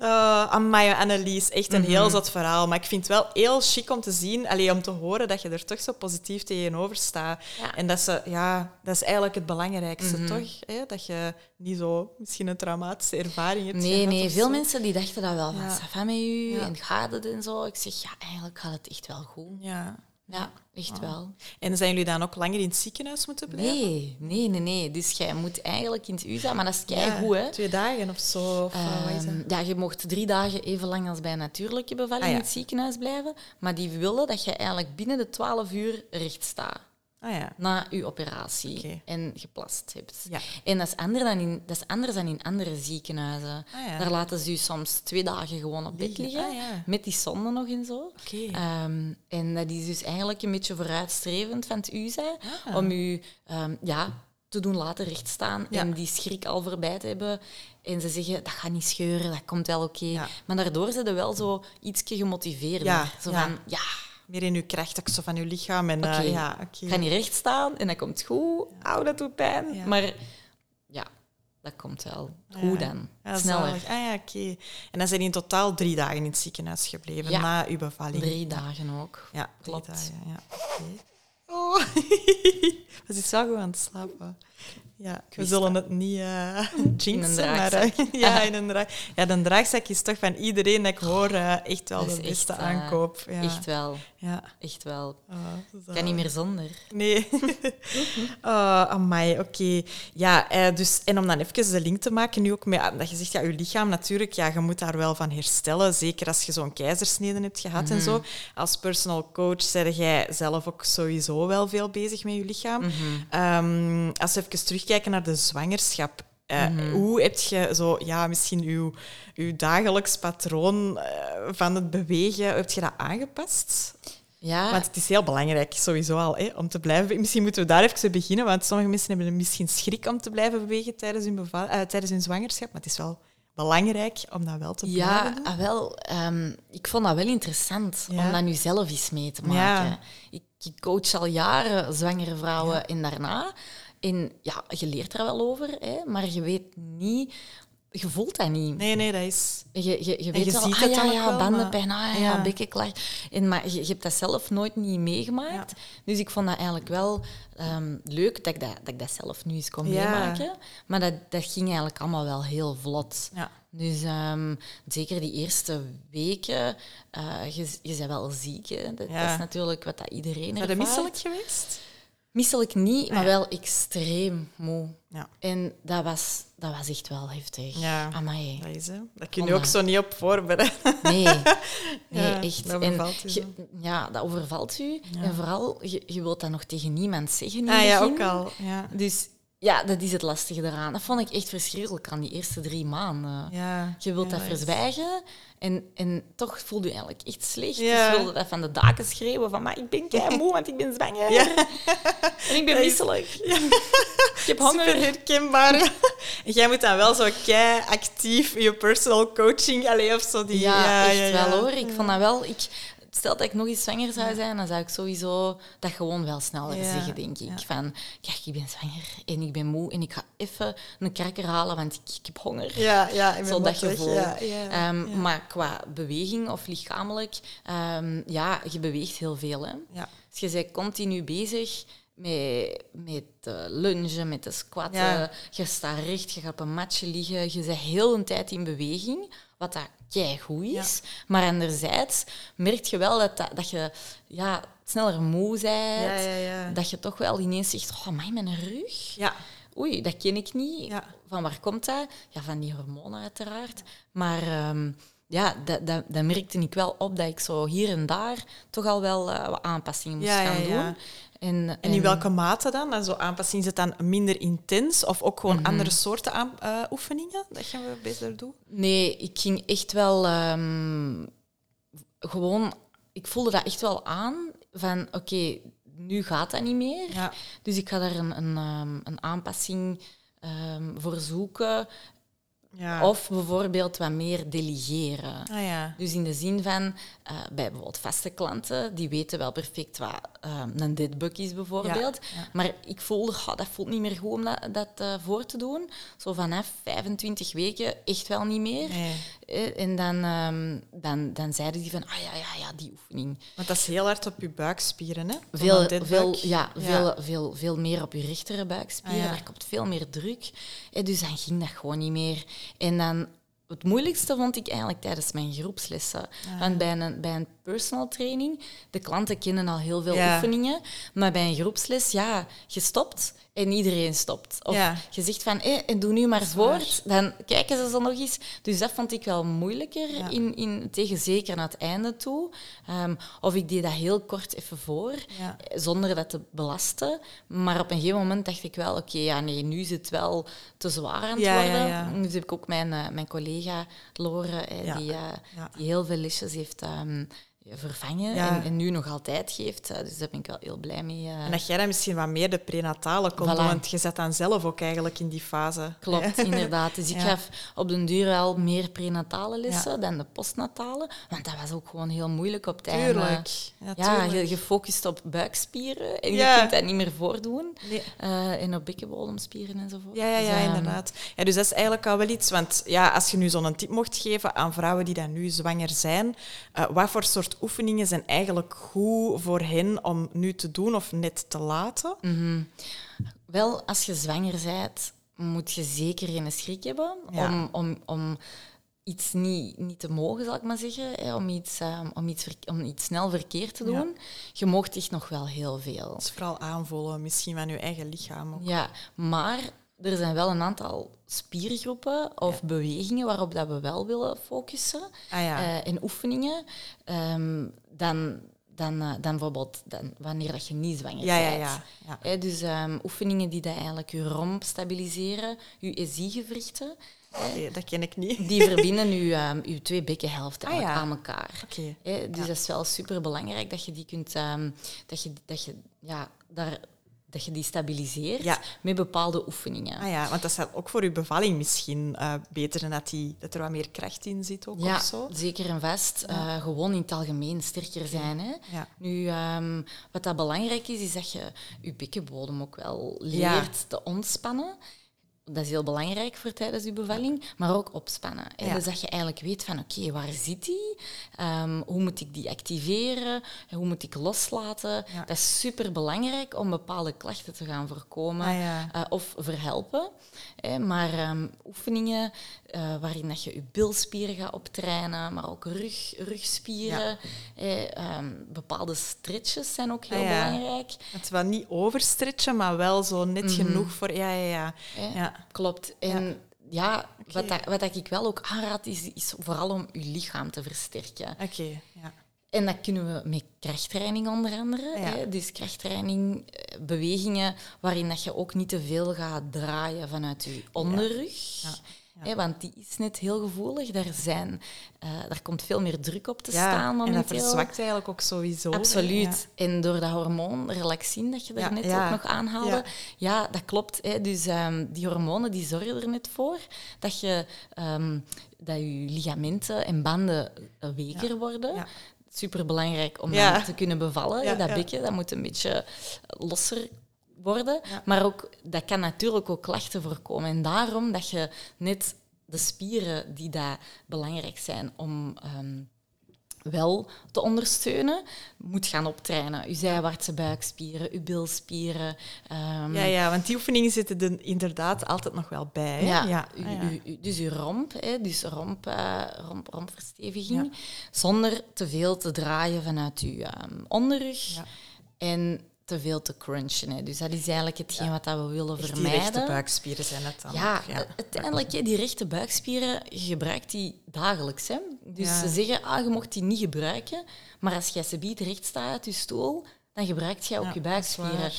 Uh, Amai, Annelies, echt een Mhm. heel zot verhaal. Maar ik vind het wel heel chic om te zien, allee, om te horen dat je er toch zo positief tegenover staat. Ja. En dat, ze, ja, dat is eigenlijk het belangrijkste, Mhm. toch? Hè? Dat je niet zo misschien een traumatische ervaring hebt Nee, gehad nee, veel zo. mensen die dachten dat wel van, Ja. met u en gaat het en zo. Ik zeg, ja, eigenlijk gaat het echt wel goed. Ja. Ja, echt Ah. wel. En zijn jullie dan ook langer in het ziekenhuis moeten blijven? Nee, nee, nee, nee. Dus jij moet eigenlijk in het USA, maar dat is Ja, goed, hè. Twee dagen of zo? Of, dat? Ehm, ja, je mocht drie dagen even lang als bij een natuurlijke bevalling Ah, ja. in het ziekenhuis blijven. Maar die willen dat je eigenlijk binnen de 12 uur recht staat Ah ja. na je operatie en geplast hebt. Ja. En dat is, anders dan in, dat is anders dan in andere ziekenhuizen. Ah, ja. Daar laten ze je soms twee dagen gewoon op bed Liggen. Ah, met die zonde nog en zo. Ehm, en dat is dus eigenlijk een beetje vooruitstrevend van het UZA, Ah. om u ehm, ja, te doen laten rechtstaan Ja. en die schrik al voorbij te hebben. En ze zeggen, dat gaat niet scheuren, dat komt wel oké. Ja. Maar daardoor zijn ze wel zo ietsje gemotiveerder. Ja, Zo van, ja, Meer in uw kracht, ook zo van uw lichaam. En, eh, Oké. ja, ga niet recht staan en dat komt goed. Auw, dat doet pijn. Ja. Maar ja, dat komt wel. Hoe Ja. dan? Ja, Sneller. zalig. Ah ja, oké. En dan zijn in totaal drie dagen in het ziekenhuis gebleven Ja. na uw bevalling. Drie dagen ook. Ja, Klopt. Dagen, ja. Oh. Ze is wel goed aan het slapen. Ja, we zullen het niet eh jinxen, maar eh, ja, in een draag. Ja, de draagzak is toch van iedereen dat ik hoor eh, echt wel Dat de beste echt, aankoop. Ja. Echt wel. Ja. Echt wel. Oh, Ik kan niet meer zonder. Nee. oh, amai, oké. Ja, eh, dus, en om dan even de link te maken, nu ook met dat je zegt, ja, je lichaam natuurlijk, ja, je moet daar wel van herstellen. Zeker als je zo'n keizersnede hebt gehad en zo. Als personal coach ben jij zelf ook sowieso wel veel bezig met je lichaam. Ehm, als we even terugkijken naar de zwangerschap. eh, Hoe heb je zo, ja, misschien uw, uw dagelijks patroon eh, van het bewegen, heb je dat aangepast? Ja, Want het is heel belangrijk, sowieso al, hè, om te blijven. Misschien moeten we daar even beginnen, want sommige mensen hebben misschien schrik om te blijven bewegen tijdens hun, eh, tijdens hun zwangerschap. Maar het is wel belangrijk om dat wel te blijven Ja, doen. ah, wel. ehm, ik vond dat wel interessant Ja. om dat nu zelf eens mee te Ja. maken. Ik, ik coach al jaren zwangere vrouwen en daarna. En ja, je leert er wel over, hè, maar je weet niet... Je voelt dat niet. Nee, nee, dat is... Je, je, je weet je wel, ziet ah, het ja, dan ook ja, wel, bandenpijn, ah, ja, Ja. En, maar je, je hebt dat zelf nooit niet meegemaakt. Dus ik vond dat eigenlijk wel ehm, leuk dat ik dat, dat ik dat zelf nu eens kon Ja. meemaken. Maar dat, dat ging eigenlijk allemaal wel heel vlot. Ja. Dus ehm, zeker die eerste weken, eh, je, je bent wel ziek. Hè. Dat, Ja. dat is natuurlijk wat dat iedereen Ben je misselijk geweest? Misselijk niet, maar ja. wel extreem moe. Ja. En dat was, dat was echt wel heftig. Ja. Amai. Dat is, hè. Dat kun je ook zo niet op voorbereiden. Nee, nee Ja, echt. dat En overvalt u je- ja, dat overvalt u. En vooral, je, je wilt dat nog tegen niemand zeggen Ah ja, ook al. Ja. Dus ja, dat is het lastige eraan. Dat vond ik echt verschrikkelijk aan die eerste drie maanden. Ja. Je wilt dat verzwijgen en, en toch voel je eigenlijk echt slecht. Ja. Dus wilde dat van de daken schreeuwen van, maar ik ben kei moe, want ik ben zwanger. Ja. En ik ben Dat is- misselijk. Ik heb honger. Super herkenbaar. en jij moet dan wel zo kei actief je personal coaching, allee, of zo. Die, Ja, echt ja, ja. wel hoor. Ik vond dat wel... Ik, stel dat ik nog eens zwanger zou zijn, dan zou ik sowieso dat gewoon wel sneller Ja, zeggen, denk ik. Van, kijk, ik ben zwanger en ik ben moe en ik ga even een cracker halen, want ik, ik heb honger. Ja, ja, ik ben Zo dat gevoel. Ja, ja, Ehm. Maar qua beweging of lichamelijk, ehm, ja, je beweegt heel veel. Hè. Ja. Dus je bent continu bezig met, met de lungen, met de squatten. Ja. Je staat recht, je gaat op een matje liggen. Je bent heel een tijd in beweging, wat dat goed is. Maar anderzijds merk je wel dat, dat, dat je ja, sneller moe bent. Ja. Dat je toch wel ineens zegt, oh, mij mijn rug. Ja. Oei, dat ken ik niet. Ja. Van waar komt dat? Ja, van die hormonen uiteraard. Maar ehm, ja, dat, dat, dat merkte ik wel op dat ik zo hier en daar toch al wel eh, wat aanpassingen moest Ja, ja, gaan ja. doen. En, En in welke mate dan? En zo aanpassing is het dan minder intens of ook Mhm. gewoon andere soorten aan, eh, oefeningen dat je beter doet? Nee, ik ging echt wel ehm, gewoon... Ik voelde dat echt wel aan van, oké, nu gaat dat niet meer. Ja. Dus ik ga daar een, een, ehm, een aanpassing ehm, voor zoeken. Ja. Of bijvoorbeeld wat meer delegeren. Ah ja. Dus in de zin van, eh, bij bijvoorbeeld vaste klanten, die weten wel perfect wat eh, een deadbug is bijvoorbeeld. Ja, ja. Maar ik voelde, "Goh, dat voelt niet meer goed om dat, dat eh, voor te doen. Zo vanaf 25 weken echt wel niet meer. Nee. Eh, en dan, ehm, dan, dan zeiden die van, ah ja, ja, ja, die oefening. Want dat is heel hard op je buikspieren, hè? Veel, veel, ja, Veel, veel, veel meer op je rechtere buikspieren. Ah. Daar komt veel meer druk. Eh, dus dan ging dat gewoon niet meer. En dan, het moeilijkste vond ik eigenlijk tijdens mijn groepslessen. Ah. Want bij een, bij een personal training, de klanten kennen al heel veel Ja. oefeningen. Maar bij een groepsles, ja, je stopt en iedereen stopt. Of Ja. je zegt van, hé, en doe nu maar waar. voort. Dan kijken ze zo nog eens. Dus dat vond ik wel moeilijker, Ja. in, in, tegen zeker naar het einde toe. Ehm, of ik deed dat heel kort even voor Ja. zonder dat te belasten. Maar op een gegeven moment dacht ik wel, oké, ja, nee, nu is het wel te zwaar aan het worden. Dus heb ik ook mijn, eh, mijn collega Lore, eh, die, eh, die heel veel lesjes heeft ehm, vervangen Ja. en, en nu nog altijd geeft. Eh, dus daar ben ik wel heel blij mee. eh. En dat jij dan misschien wat meer de prenatale Voilà. doen, want je zat dan zelf ook eigenlijk in die fase. Klopt, inderdaad. Dus ik Ja. gaf op den duur wel meer prenatale lessen dan de postnatale. Want dat was ook gewoon heel moeilijk op het einde. Tuurlijk. Ja, je, je focust op buikspieren en je kunt dat niet meer voordoen. Nee. Eh, en op bekkenbodemspieren enzovoort. Ja, ja, Dus, ja, ehm, inderdaad. Ja, dus dat is eigenlijk al wel iets. Want ja, als je nu zo'n tip mocht geven aan vrouwen die dan nu zwanger zijn, wat voor soort oefeningen zijn eigenlijk goed voor hen om nu te doen of net te laten? Mhm. Wel, als je zwanger bent, moet je zeker geen schrik hebben Ja. om, om, om iets niet, niet te mogen, zal ik maar zeggen. Hè, om, iets, ehm, om, iets om iets snel verkeerd te Ja. doen. Je moogt echt nog wel heel veel. Is vooral aanvoelen, misschien van je eigen lichaam. ook. Ja, maar er zijn wel een aantal spiergroepen of bewegingen waarop dat we wel willen focussen. Ah ja. Eh, en oefeningen. Ehm, dan, dan, eh, dan bijvoorbeeld dan, wanneer dat je niet zwanger ja, bent. ja, ja. Dus ehm, oefeningen die dat eigenlijk je romp stabiliseren, je SI-gewrichten, dat ken ik niet. die verbinden je, ehm, je twee bekkenhelften Ah, aan elkaar. Hè, dus dat is wel super belangrijk dat je die kunt, ehm, dat je, dat je, ja, daar, dat je die stabiliseert Ja. met bepaalde oefeningen. Ah ja, want dat is ook voor uw bevalling misschien eh, beter en dat, die, dat er wat meer kracht in zit ook Ja, of zo. zeker en vast. Eh, gewoon in het algemeen sterker zijn. Hè. Nu, ehm, wat dat belangrijk is, is dat je je bekkenbodem ook wel leert te ontspannen. Dat is heel belangrijk voor tijdens je bevalling, maar ook opspannen. Ja. Dus dat je eigenlijk weet van, oké, waar zit die? Ehm, hoe moet ik die activeren? Hoe moet ik loslaten? Ja. Dat is super belangrijk om bepaalde klachten te gaan voorkomen Ah ja. eh, of verhelpen. Hè. maar ehm, oefeningen eh, waarin dat je je bilspieren gaat optrainen, maar ook rug, rugspieren. hè. Ehm, bepaalde stretches zijn ook heel Ah ja. belangrijk. Het wel niet overstretchen, maar wel zo net genoeg voor... Ja, ja, ja. hè. ja. Klopt. En ja, wat, dat, wat dat ik wel ook aanraad, is, is vooral om je lichaam te versterken. Oké, ja. En dat kunnen we met krachttraining onder andere. Ja. Hè? Dus krachttraining, eh, bewegingen waarin dat je ook niet te veel gaat draaien vanuit je onderrug. Ja. Want die is net heel gevoelig. Daar, zijn, eh, daar komt veel meer druk op te ja. staan en dat momenteel. verzwakt eigenlijk ook sowieso. Absoluut. En door dat hormoon relaxin dat je er Ja, net ook nog aanhaalde, Ja. ja, dat klopt. Hè. Dus ehm, die hormonen die zorgen er net voor dat je, ehm, dat je ligamenten en banden eh, weker worden. Super belangrijk om Ja. te kunnen bevallen. Ja, dat ja. bekken dat moet een beetje losser worden. Maar ook, dat kan natuurlijk ook klachten voorkomen. En daarom dat je net de spieren die daar belangrijk zijn om ehm, wel te ondersteunen, moet gaan optrainen. Je zijwaartse buikspieren, je bilspieren. ehm, Ja, ja, want die oefeningen zitten er inderdaad altijd nog wel bij. Ja, ja. u- ja. u- u- dus je romp, hè, dus romp, eh, romp, rompversteviging, zonder te veel te draaien vanuit je ehm, onderrug Ja. en te veel te crunchen. Hè. Dus dat is eigenlijk hetgeen wat dat we willen Echt die vermijden. rechte buikspieren zijn het dan. Ja, ja. uiteindelijk, die rechte buikspieren, je gebruikt die dagelijks. Hè. Dus Ja. ze zeggen, ah, je mocht die niet gebruiken, maar als jij ze biedt recht staat uit je stoel, dan gebruikt jij ook je buikspieren.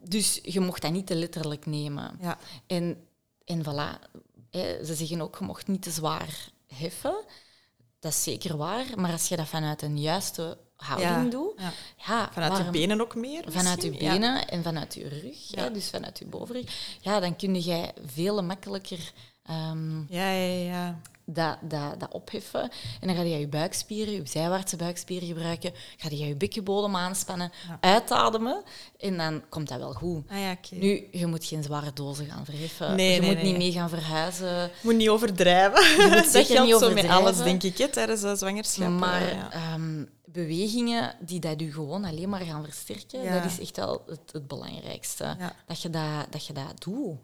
Dus je mocht dat niet te letterlijk nemen. Ja. En, en voilà, hè, ze zeggen ook, je mocht niet te zwaar heffen. Dat is zeker waar, maar als je dat vanuit een juiste houding Ja, doe. ja. Ja, Vanuit waarom- benen ook meer? Vanuit je? Ja. benen en vanuit je rug, Ja. hè, dus vanuit je bovenrug. Ja, dan kun je veel makkelijker ehm, Ja, ja, ja. Dat, dat, dat opheffen. En dan ga je je buikspieren, je zijwaartse buikspieren gebruiken. Ga je je bekkenbodem aanspannen, Ja. uitademen. En dan komt dat wel goed. Ah, ja. Nu, je moet geen zware dozen gaan verheffen. Nee, je nee, moet nee. niet mee gaan verhuizen. moet niet overdrijven. Je moet dat geldt niet zo met alles, denk ik, hè, tijdens de zwangerschap. Maar eh, ja. ehm, bewegingen die dat je gewoon alleen maar gaan versterken, dat is echt wel het, het belangrijkste. Dat, je dat, dat je dat doet.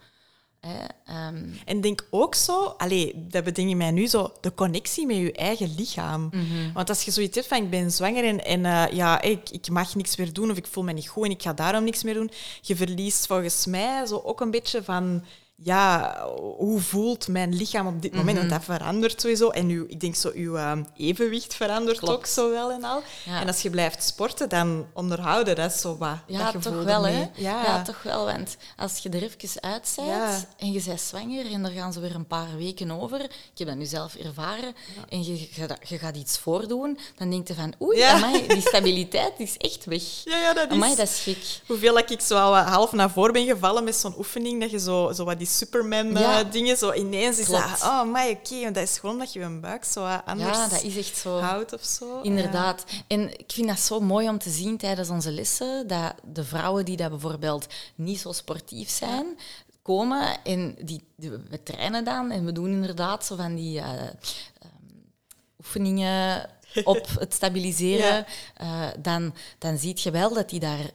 Hè? Ehm, En denk ook zo, allee, dat bedenk mij nu zo, de connectie met je eigen lichaam. Mhm. Want als je zoiets hebt van ik ben zwanger en, en eh, ja, ik, ik mag niks meer doen of ik voel me niet goed en ik ga daarom niks meer doen, je verliest volgens mij zo ook een beetje van ja, hoe voelt mijn lichaam op dit moment? Want dat verandert sowieso. En uw, ik denk zo, uw eh, evenwicht verandert Klopt. ook zo wel en al. Ja. En als je blijft sporten, dan onderhouden, dat is zo wat ja, dat toch wel, hè? Ja. Ja. toch wel. Want als je er even uit bent Ja. en je bent zwanger en er gaan ze weer een paar weken over, ik heb dat nu zelf ervaren, en je, je, je gaat iets voordoen, dan denk je van, oei, amai, die stabiliteit is echt weg. Ja, ja, dat is... Amai, dat is gek. Hoeveel dat ik zo al wat half naar voren ben gevallen met zo'n oefening, dat je zo, zo wat die Superman-dingen, Ja. zo ineens is Klopt. dat, oh my, oké, want dat is gewoon dat je je buik zo wat anders Ja, dat is echt zo. houdt of zo. Inderdaad. En ik vind dat zo mooi om te zien tijdens onze lessen, dat de vrouwen die dat bijvoorbeeld niet zo sportief zijn, komen en die, we trainen dan en we doen inderdaad zo van die eh, ehm, oefeningen op het stabiliseren, Ja. eh, dan, dan zie je wel dat die daar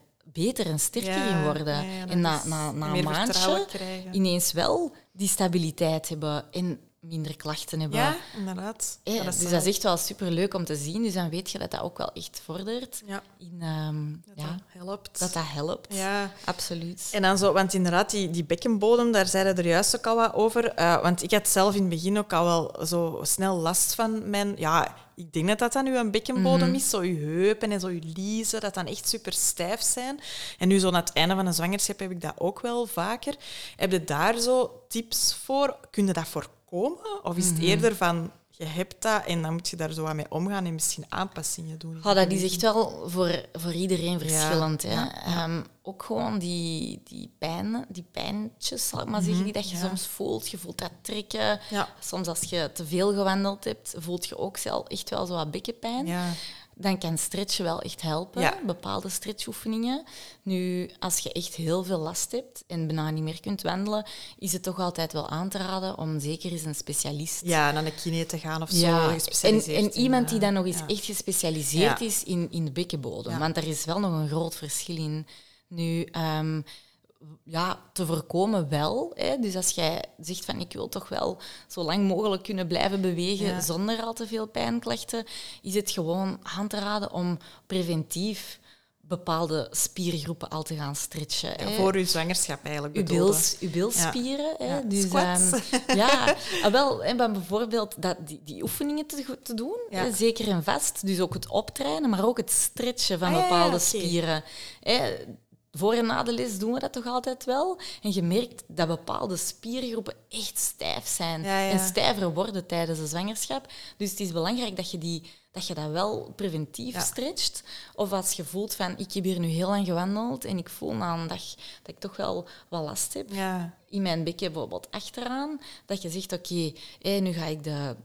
beter en sterker Ja, in worden. ja, en na, na, na een maandje ineens wel die stabiliteit hebben en minder klachten hebben. Ja, inderdaad. Ja, dus dat is echt wel super leuk om te zien. Dus dan weet je dat dat ook wel echt vordert. Ja, In, ehm, dat ja, dat helpt. dat dat helpt. Ja. Absoluut. En dan zo, want inderdaad, die, die bekkenbodem, daar zeiden er juist ook al wat over. Eh, want ik had zelf in het begin ook al wel zo snel last van mijn... Ja, ik denk dat dat dan nu een bekkenbodem is. Zo je heupen en zo je liezen, dat dan echt super stijf zijn. En nu zo aan het einde van een zwangerschap heb ik dat ook wel vaker. Heb je daar zo tips voor? Kun je dat voorkomen? Of is het eerder van, je hebt dat en dan moet je daar zo wat mee omgaan en misschien aanpassingen doen? Ja, dat is echt wel voor, voor iedereen verschillend. hè. ja, Ehm, ook gewoon die, die pijn, die pijntjes, zal ik maar zeggen, die dat je Mhm, ja. soms voelt. Je voelt dat trekken. Ja. Soms als je te veel gewandeld hebt, voelt je ook zelf echt wel zo wat bekkenpijn. Dan kan stretchen wel echt helpen, Ja. bepaalde stretchoefeningen. Nu, als je echt heel veel last hebt en bijna niet meer kunt wandelen, is het toch altijd wel aan te raden om zeker eens een specialist ja, naar de kine te gaan of zo. ja, en, gespecialiseerd en in, iemand die eh, dan nog eens ja. echt gespecialiseerd is in, in de bekkenbodem. Want daar is wel nog een groot verschil in. Nu, ehm, ja, te voorkomen wel. Hè. Dus als jij zegt van ik wil toch wel zo lang mogelijk kunnen blijven bewegen Ja. zonder al te veel pijnklachten, is het gewoon aan te raden om preventief bepaalde spiergroepen al te gaan stretchen. Ja, voor uw zwangerschap eigenlijk Uw, bedoelde. bils, uw bilspieren. Hè? Ja, Dus, squats. ehm, ja, ah, wel, maar bijvoorbeeld dat, die, die oefeningen te, doen, Ja. hè, zeker en vast. Dus ook het optrainen, maar ook het stretchen van Ah, ja, ja, bepaalde spieren. Hè, voor en na de les doen we dat toch altijd wel. En je merkt dat bepaalde spiergroepen echt stijf zijn. Ja, ja. En stijver worden tijdens de zwangerschap. Dus het is belangrijk dat je, die, dat, je dat wel preventief Ja. stretcht. Of als je voelt van, ik heb hier nu heel lang gewandeld en ik voel na een dag dat ik toch wel wat last heb in mijn bekken bijvoorbeeld achteraan, dat je zegt, oké, hé, nu ga ik de,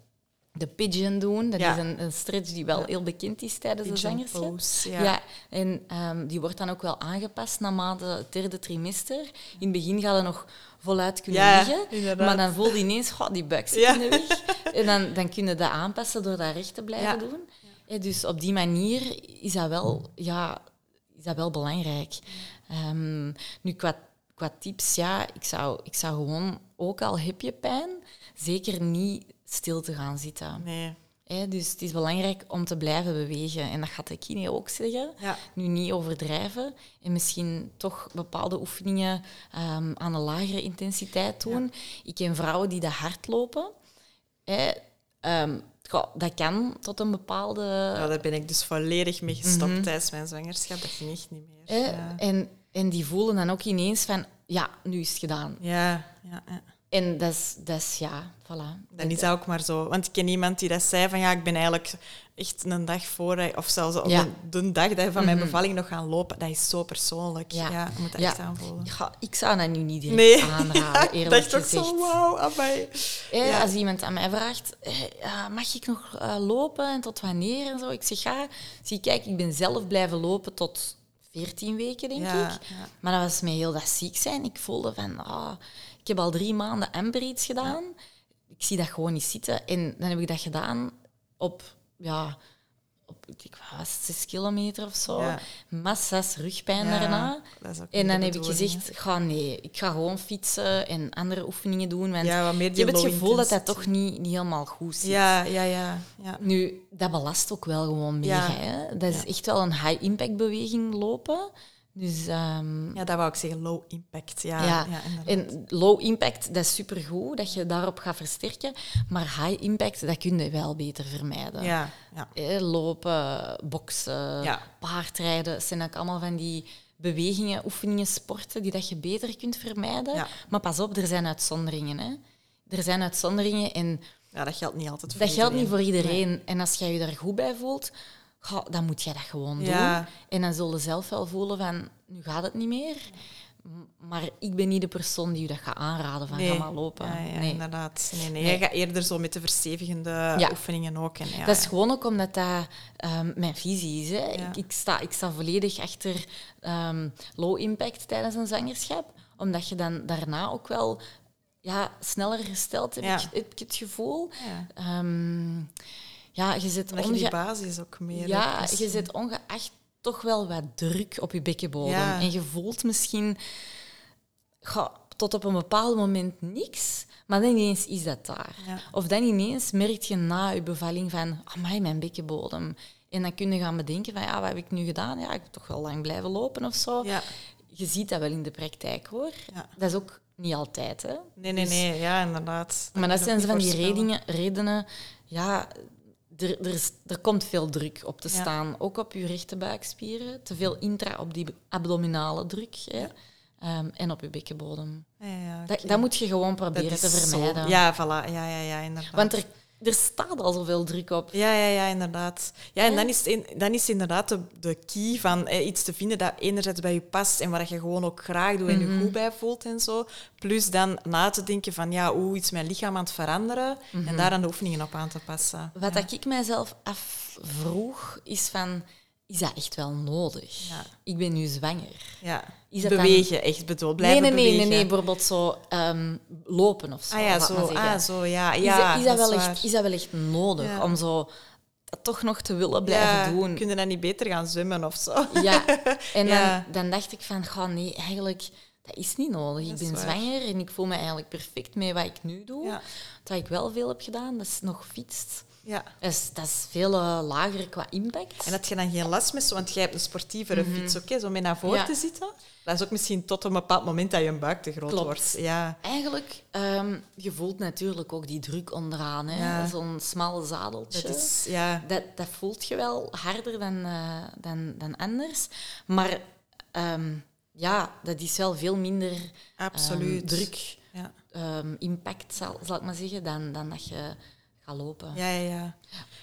de pigeon doen. Dat Ja. is een, een stretch die wel Ja. heel bekend is tijdens de pigeon zwangerschap. pose, Ja. ja. en ehm, die wordt dan ook wel aangepast naarmate het derde trimester. In het begin gaat je nog voluit kunnen liggen, inderdaad. maar dan voel je ineens, goh, die buik zit in de weg. En dan, dan kun je dat aanpassen door dat recht te blijven doen. Dus op die manier is dat wel, ja, is dat wel belangrijk. Ehm, nu, qua, qua tips, ja, ik zou, ik zou gewoon, ook al heb je pijn, zeker niet stil te gaan zitten. nee. Dus het is belangrijk om te blijven bewegen. En dat gaat de kine ook zeggen. Ja. Nu niet overdrijven en misschien toch bepaalde oefeningen ehm, aan een lagere intensiteit doen. Ik ken vrouwen die dat hardlopen. Hè, ehm, goh, dat kan tot een bepaalde... Ja, daar ben ik dus volledig mee gestopt tijdens mijn zwangerschap. Dat ging echt niet meer. Ja, en, en die voelen dan ook ineens van, ja, nu is het gedaan. ja, ja. ja. En dat is, dat is ja, voilà. Dan is dat ook maar zo. Want ik ken iemand die dat zei van ja, ik ben eigenlijk echt een dag voor, hij- of zelfs op Ja. de, de dag dat van mijn Mhm. bevalling nog gaan lopen. Dat is zo persoonlijk. Ja, Ja. je moet dat Ja. echt aanvoelen. Ja, ik zou dat nu niet direct Nee, aanraden, ik eerlijk dacht ook gezegd. zo, wauw, amai. Eh, Ja. Als iemand aan mij vraagt, eh, mag ik nog eh, lopen en tot wanneer en zo? Ik zeg ja. Zie, kijk, ik ben zelf blijven lopen tot 14 weken, denk Ja, ik. ja. Maar dat was met heel dat ziek zijn. Ik voelde van, ah, ik heb al drie maanden Amber iets gedaan. Ik zie dat gewoon niet zitten. En dan heb ik dat gedaan op, ja, op ik was zes kilometer of zo. Ja. Massa's rugpijn Ja, daarna. En dan heb ik gezegd, ga nee, ik ga gewoon fietsen en andere oefeningen doen. Want Ja, ik heb het gevoel dat dat toch niet, niet helemaal goed zit. Ja, ja, ja. ja. Nu, dat belast ook wel gewoon. Ja. Hè? Dat is echt wel een high-impact beweging lopen. Dus ehm, Ja, dat wou ik zeggen, low impact. Ja, ja, en low impact, dat is supergoed, dat je daarop gaat versterken. Maar high impact, dat kun je wel beter vermijden. ja, ja. Hè, lopen, boksen, paardrijden, dat zijn ook allemaal van die bewegingen, oefeningen, sporten die dat je beter kunt vermijden. Maar pas op, er zijn uitzonderingen. Hè. Er zijn uitzonderingen en ja, dat geldt niet altijd voor dat geldt niet iedereen. voor iedereen. En als jij je daar goed bij voelt, dan moet jij dat gewoon Ja. doen. En dan zul je zelf wel voelen van, nu gaat het niet meer. Maar ik ben niet de persoon die je dat gaat aanraden van, ga maar lopen. Ja, ja, nee. inderdaad. Nee, nee. Jij gaat eerder zo met de verstevigende Ja. oefeningen ook. En, ja, Dat is gewoon ook omdat dat ehm, mijn visie is. Hè. Ik, ik, sta, ik sta volledig achter ehm, low impact tijdens een zwangerschap, omdat je dan daarna ook wel ja, sneller herstelt, heb, Ja. ik, heb ik het gevoel. Ja. Ja, je zit Dat je die onge- basis ook meer... Ja, hebt. je zit ongeacht toch wel wat druk op je bekkenbodem. Ja. En je voelt misschien ga, tot op een bepaald moment niks, maar dan ineens is dat daar. Ja. Of dan ineens merk je na je bevalling van, amai, mijn bekkenbodem. En dan kun je gaan bedenken van, ja, wat heb ik nu gedaan? Ja, ik heb toch wel lang blijven lopen of zo. Ja. Je ziet dat wel in de praktijk, hoor. Dat is ook niet altijd, hè. Nee, nee, Dus- nee. Ja, inderdaad. maar dat zijn van die redenen, redenen ja, er, er, is, er komt veel druk op te Ja. staan. Ook op je rechte buikspieren. Te veel intra op die abdominale druk. Hè. Ehm, en op je bekkenbodem. Ja, ja, Dat, dat moet je gewoon proberen te zo- vermijden. Ja, voilà. Ja, ja, ja, inderdaad. Want er, er staat al zoveel druk op. Ja, ja, ja, inderdaad. Ja, en Ja. dan is, in- dan is inderdaad de, de key van eh, iets te vinden dat enerzijds bij je past en waar je gewoon ook graag doet en Mhm. je goed bij voelt en zo. Plus dan na te denken van, ja, hoe is mijn lichaam aan het veranderen? Mhm. En daar dan de oefeningen op aan te passen. Wat dat ik mijzelf afvroeg, is van... Is dat echt wel nodig? Ja. Ik ben nu zwanger. Ja. Is dat dan- bewegen, echt bedoel. Nee, Blijven nee, nee, nee, bewegen. nee. Bijvoorbeeld zo ehm, lopen of zo. Ah ja, zo, ah, zo, ja. Is, ja dat, is, dat wel is echt, waar. is dat wel echt nodig Ja. om zo dat toch nog te willen blijven ja, doen? Kun je dan niet beter gaan zwemmen of zo? Ja, en. Dan, dan dacht ik van, ga nee, eigenlijk, dat is niet nodig. Dat ik ben zwanger en ik voel me eigenlijk perfect met wat ik nu doe. Ja. Wat ik wel veel heb gedaan, dat is nog fietst. Ja. Dat is, dat is veel eh, lager qua impact. En had je dan geen last met zo, want jij hebt een sportievere fiets, oké, zo mee naar voren Mhm. Ja. te zitten. Dat is ook misschien tot een bepaald moment dat je buik te groot Klopt. wordt. Ja. Eigenlijk, ehm, je voelt natuurlijk ook die druk onderaan. hè. Ja. Zo'n smal zadeltje. Dat is, ja. Dat, dat voelt je wel harder dan, eh, dan, dan anders. Maar ehm, ja, dat is wel veel minder ehm, Absoluut. druk, Ja. ehm, impact, zal, zal ik maar zeggen, dan, dan dat je gaat lopen. Ja, ja, ja.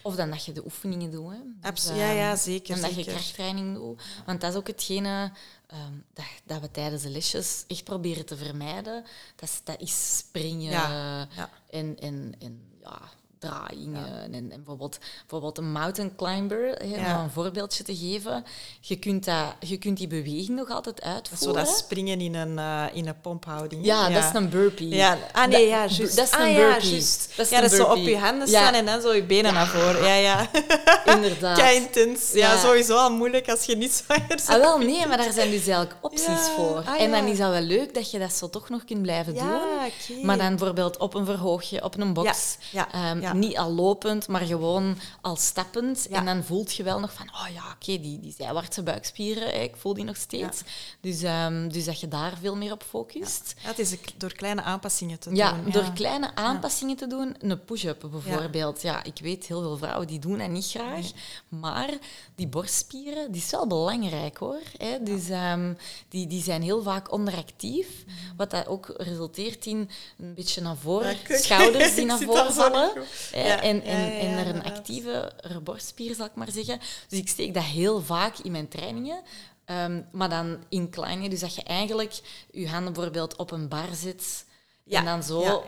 Of dan dat je de oefeningen doet. Hè. Dus, Abs- ehm, ja, ja, zeker. En dat je krachttraining doet. Want dat is ook hetgene ehm, dat, dat we tijdens de lesjes echt proberen te vermijden. Dat is, dat is springen Ja, ja. En, en, en ja, draaiingen. En, en bijvoorbeeld, bijvoorbeeld een mountain climber, hè, Ja. om een voorbeeldje te geven. Je kunt, dat, je kunt die beweging nog altijd Dat uitvoeren. zo dat springen in een, eh, in een pomphouding. ja, dat is een burpee. Ja, ah nee, ja, Dat- juist. dat is een ah, burpee. Dat is ja, dat is zo op je handen staan en dan zo je benen naar voren. Ja, ja. Inderdaad. Kei intens. Ja, sowieso al moeilijk als je niet zwanger bent. Ah, wel, nee, maar daar zijn dus eigenlijk opties Ja, voor. ah, En dan is dat wel leuk dat je dat zo toch nog kunt blijven Ja, doen. oké. Maar dan bijvoorbeeld op een verhoogje, op een box. Ja, ja, Ja. Niet al lopend, maar gewoon al stappend. Ja. En dan voelt je wel nog van, oh ja, oké, die, die zijwaartse buikspieren, hè, ik voel die nog steeds. Dus, ehm, dus dat je daar veel meer op focust. Ja, het is door kleine aanpassingen te Ja, doen. door kleine aanpassingen te doen. Een push-up bijvoorbeeld. Ja. ik weet, heel veel vrouwen die doen dat niet graag. Maar die borstspieren, die is wel belangrijk hoor. Hè? Dus ehm, die, die zijn heel vaak onderactief. Mhm. Wat dat ook resulteert in een beetje naar voren, Ja, schouders die naar voren vallen. Ja, En, en, en er een actieve borstspier, zal ik maar zeggen. Dus ik steek dat heel vaak in mijn trainingen. Ehm, maar dan incline, dus dat je eigenlijk je handen bijvoorbeeld op een bar zit Ja, en dan zo.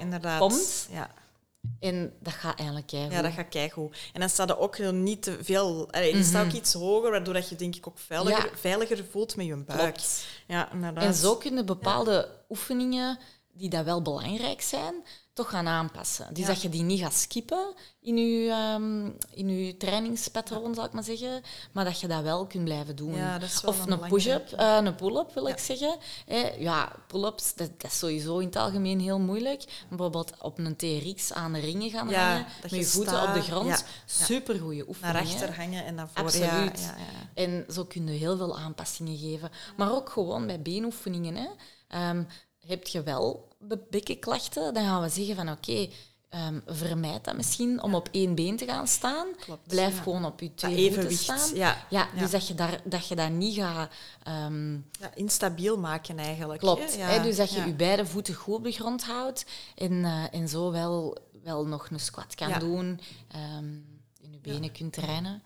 Ja. En dat gaat eigenlijk keigoed. ja, dat gaat keigoed. En dan staat er ook niet te veel... Allee, die staat ook iets hoger, waardoor dat je denk ik ook veiliger, Mhm. Ja. veiliger voelt met je buik. Klopt. Ja, inderdaad. En zo kunnen bepaalde oefeningen die dat wel belangrijk zijn, toch gaan aanpassen. Dus Ja. dat je die niet gaat skippen in je, ehm, in je trainingspatroon, zal ik maar zeggen, maar dat je dat wel kunt blijven doen. Ja, of een een push-up, eh, een pull-up wil ik zeggen. Eh, ja, pull-ups, dat, dat is sowieso in het algemeen heel moeilijk. Bijvoorbeeld op een TRX aan de ringen gaan Ja, hangen, met je je voeten op de grond. Ja. Supergoeie Naar oefening. achter hè. hangen en naar voren. Absoluut. Ja, ja, ja. En zo kun je heel veel aanpassingen geven. Maar ook gewoon bij beenoefeningen. Hè. Ehm, heb je wel be- bekkenklachten, dan gaan we zeggen van oké, ehm, vermijd dat misschien om op één been te gaan staan. Klopt, Blijf ja. gewoon op je twee voeten staan. Ja. Dus dat je, daar, dat je dat niet gaat... ehm, Ja, instabiel maken eigenlijk. klopt. hè. Ja, Hè? Dus dat je je beide voeten goed op de grond houdt en, eh, en zo wel, wel nog een squat kan doen. ehm in je benen kunt trainen.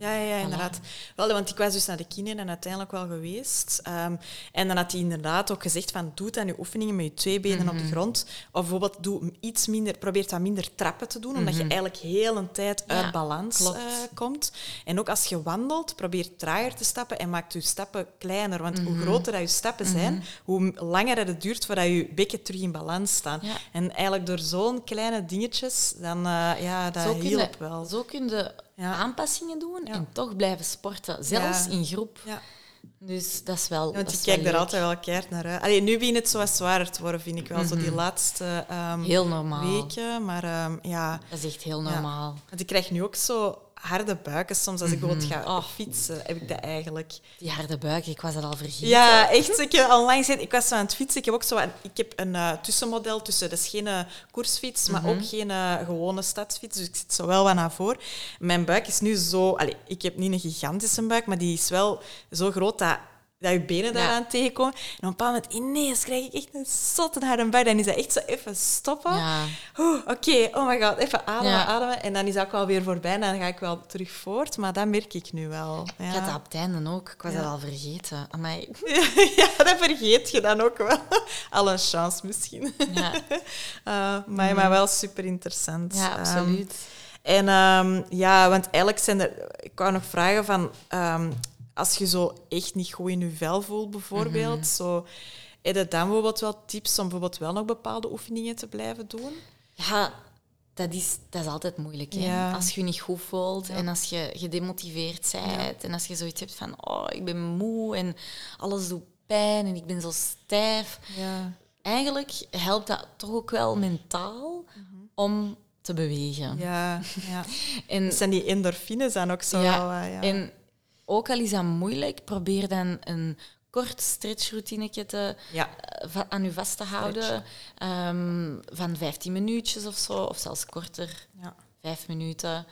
Ja. Ja, Voilà. inderdaad. Wel, want ik was dus naar de kine en uiteindelijk wel geweest. Ehm, en dan had hij inderdaad ook gezegd van doe dan je oefeningen met je twee benen op de Mhm. grond. Of bijvoorbeeld doe iets minder, probeer wat minder trappen te doen, omdat je eigenlijk heel een tijd Mhm. Ja, uit balans eh, komt. En ook als je wandelt, probeer trager te stappen en maak je stappen kleiner. Want Mhm. hoe groter dat je stappen zijn, hoe langer dat het duurt voordat je bekken terug in balans staan. Ja. En eigenlijk door zo'n kleine dingetjes, dan eh, ja, dat hielp je, wel. Zo kun je Ja. aanpassingen doen Ja. en toch blijven sporten. Zelfs Ja. in groep. Ja. Dus dat is wel. Ja, want dat ik is kijk wel er leuk. altijd wel keihard naar uit. Allee, nu begint het zo wat zwaarder te worden, vind ik wel. Zo die laatste ehm, Heel normaal. weken. Maar ehm, ja, Dat is echt heel Ja. normaal. want ik krijg nu ook zo harde buiken soms. Als ik bijvoorbeeld ga Oh. fietsen, heb ik dat eigenlijk. Die harde buik, ik was dat al vergeten. Ja, echt. Ik heb al lang gezien. Ik was zo aan het fietsen. Ik heb ook zo een, ik heb een eh, tussenmodel tussen. Dat is geen eh, koersfiets, maar ook geen eh, gewone stadsfiets. Dus ik zit zo wel wat naar voren. Mijn buik is nu zo... Allee, ik heb niet een gigantische buik, maar die is wel zo groot dat, dat je benen daaraan tegenkomen. En op een bepaald moment, ineens krijg ik echt een zotte harde buik. Dan is dat echt zo even stoppen. Ja. Oké, oh my god, even ademen, Ja. ademen. En dan is dat ook wel weer voorbij en dan ga ik wel terug voort. Maar dat merk ik nu wel. Ja. Ik had dat op het einde ook. Ik was dat al vergeten. Amai. ja, dat vergeet je dan ook wel. Al een chance misschien. Ja, Uh, maar, maar wel super interessant. ja absoluut. en ehm, ja, want eigenlijk zijn er... Ik wou nog vragen van... ehm, als je zo echt niet goed in je vel voelt, bijvoorbeeld, Mhm. zo... Heb je dan bijvoorbeeld wel tips om bijvoorbeeld wel nog bepaalde oefeningen te blijven doen? Ja, dat is, dat is altijd moeilijk. Ja. Als je je niet goed voelt en als je gedemotiveerd bent en als je zoiets hebt van oh, ik ben moe en alles doet pijn en ik ben zo stijf. Ja. Eigenlijk helpt dat toch ook wel mentaal om te bewegen. Ja, ja. En, zijn die endorfines dan ook zo ja, wel, eh, ja. en ook al is dat moeilijk, probeer dan een kort stretchroutinetje te, Ja. eh, aan je vast te houden. ehm, van 15 minuutjes of zo, of zelfs korter, Ja. vijf minuten.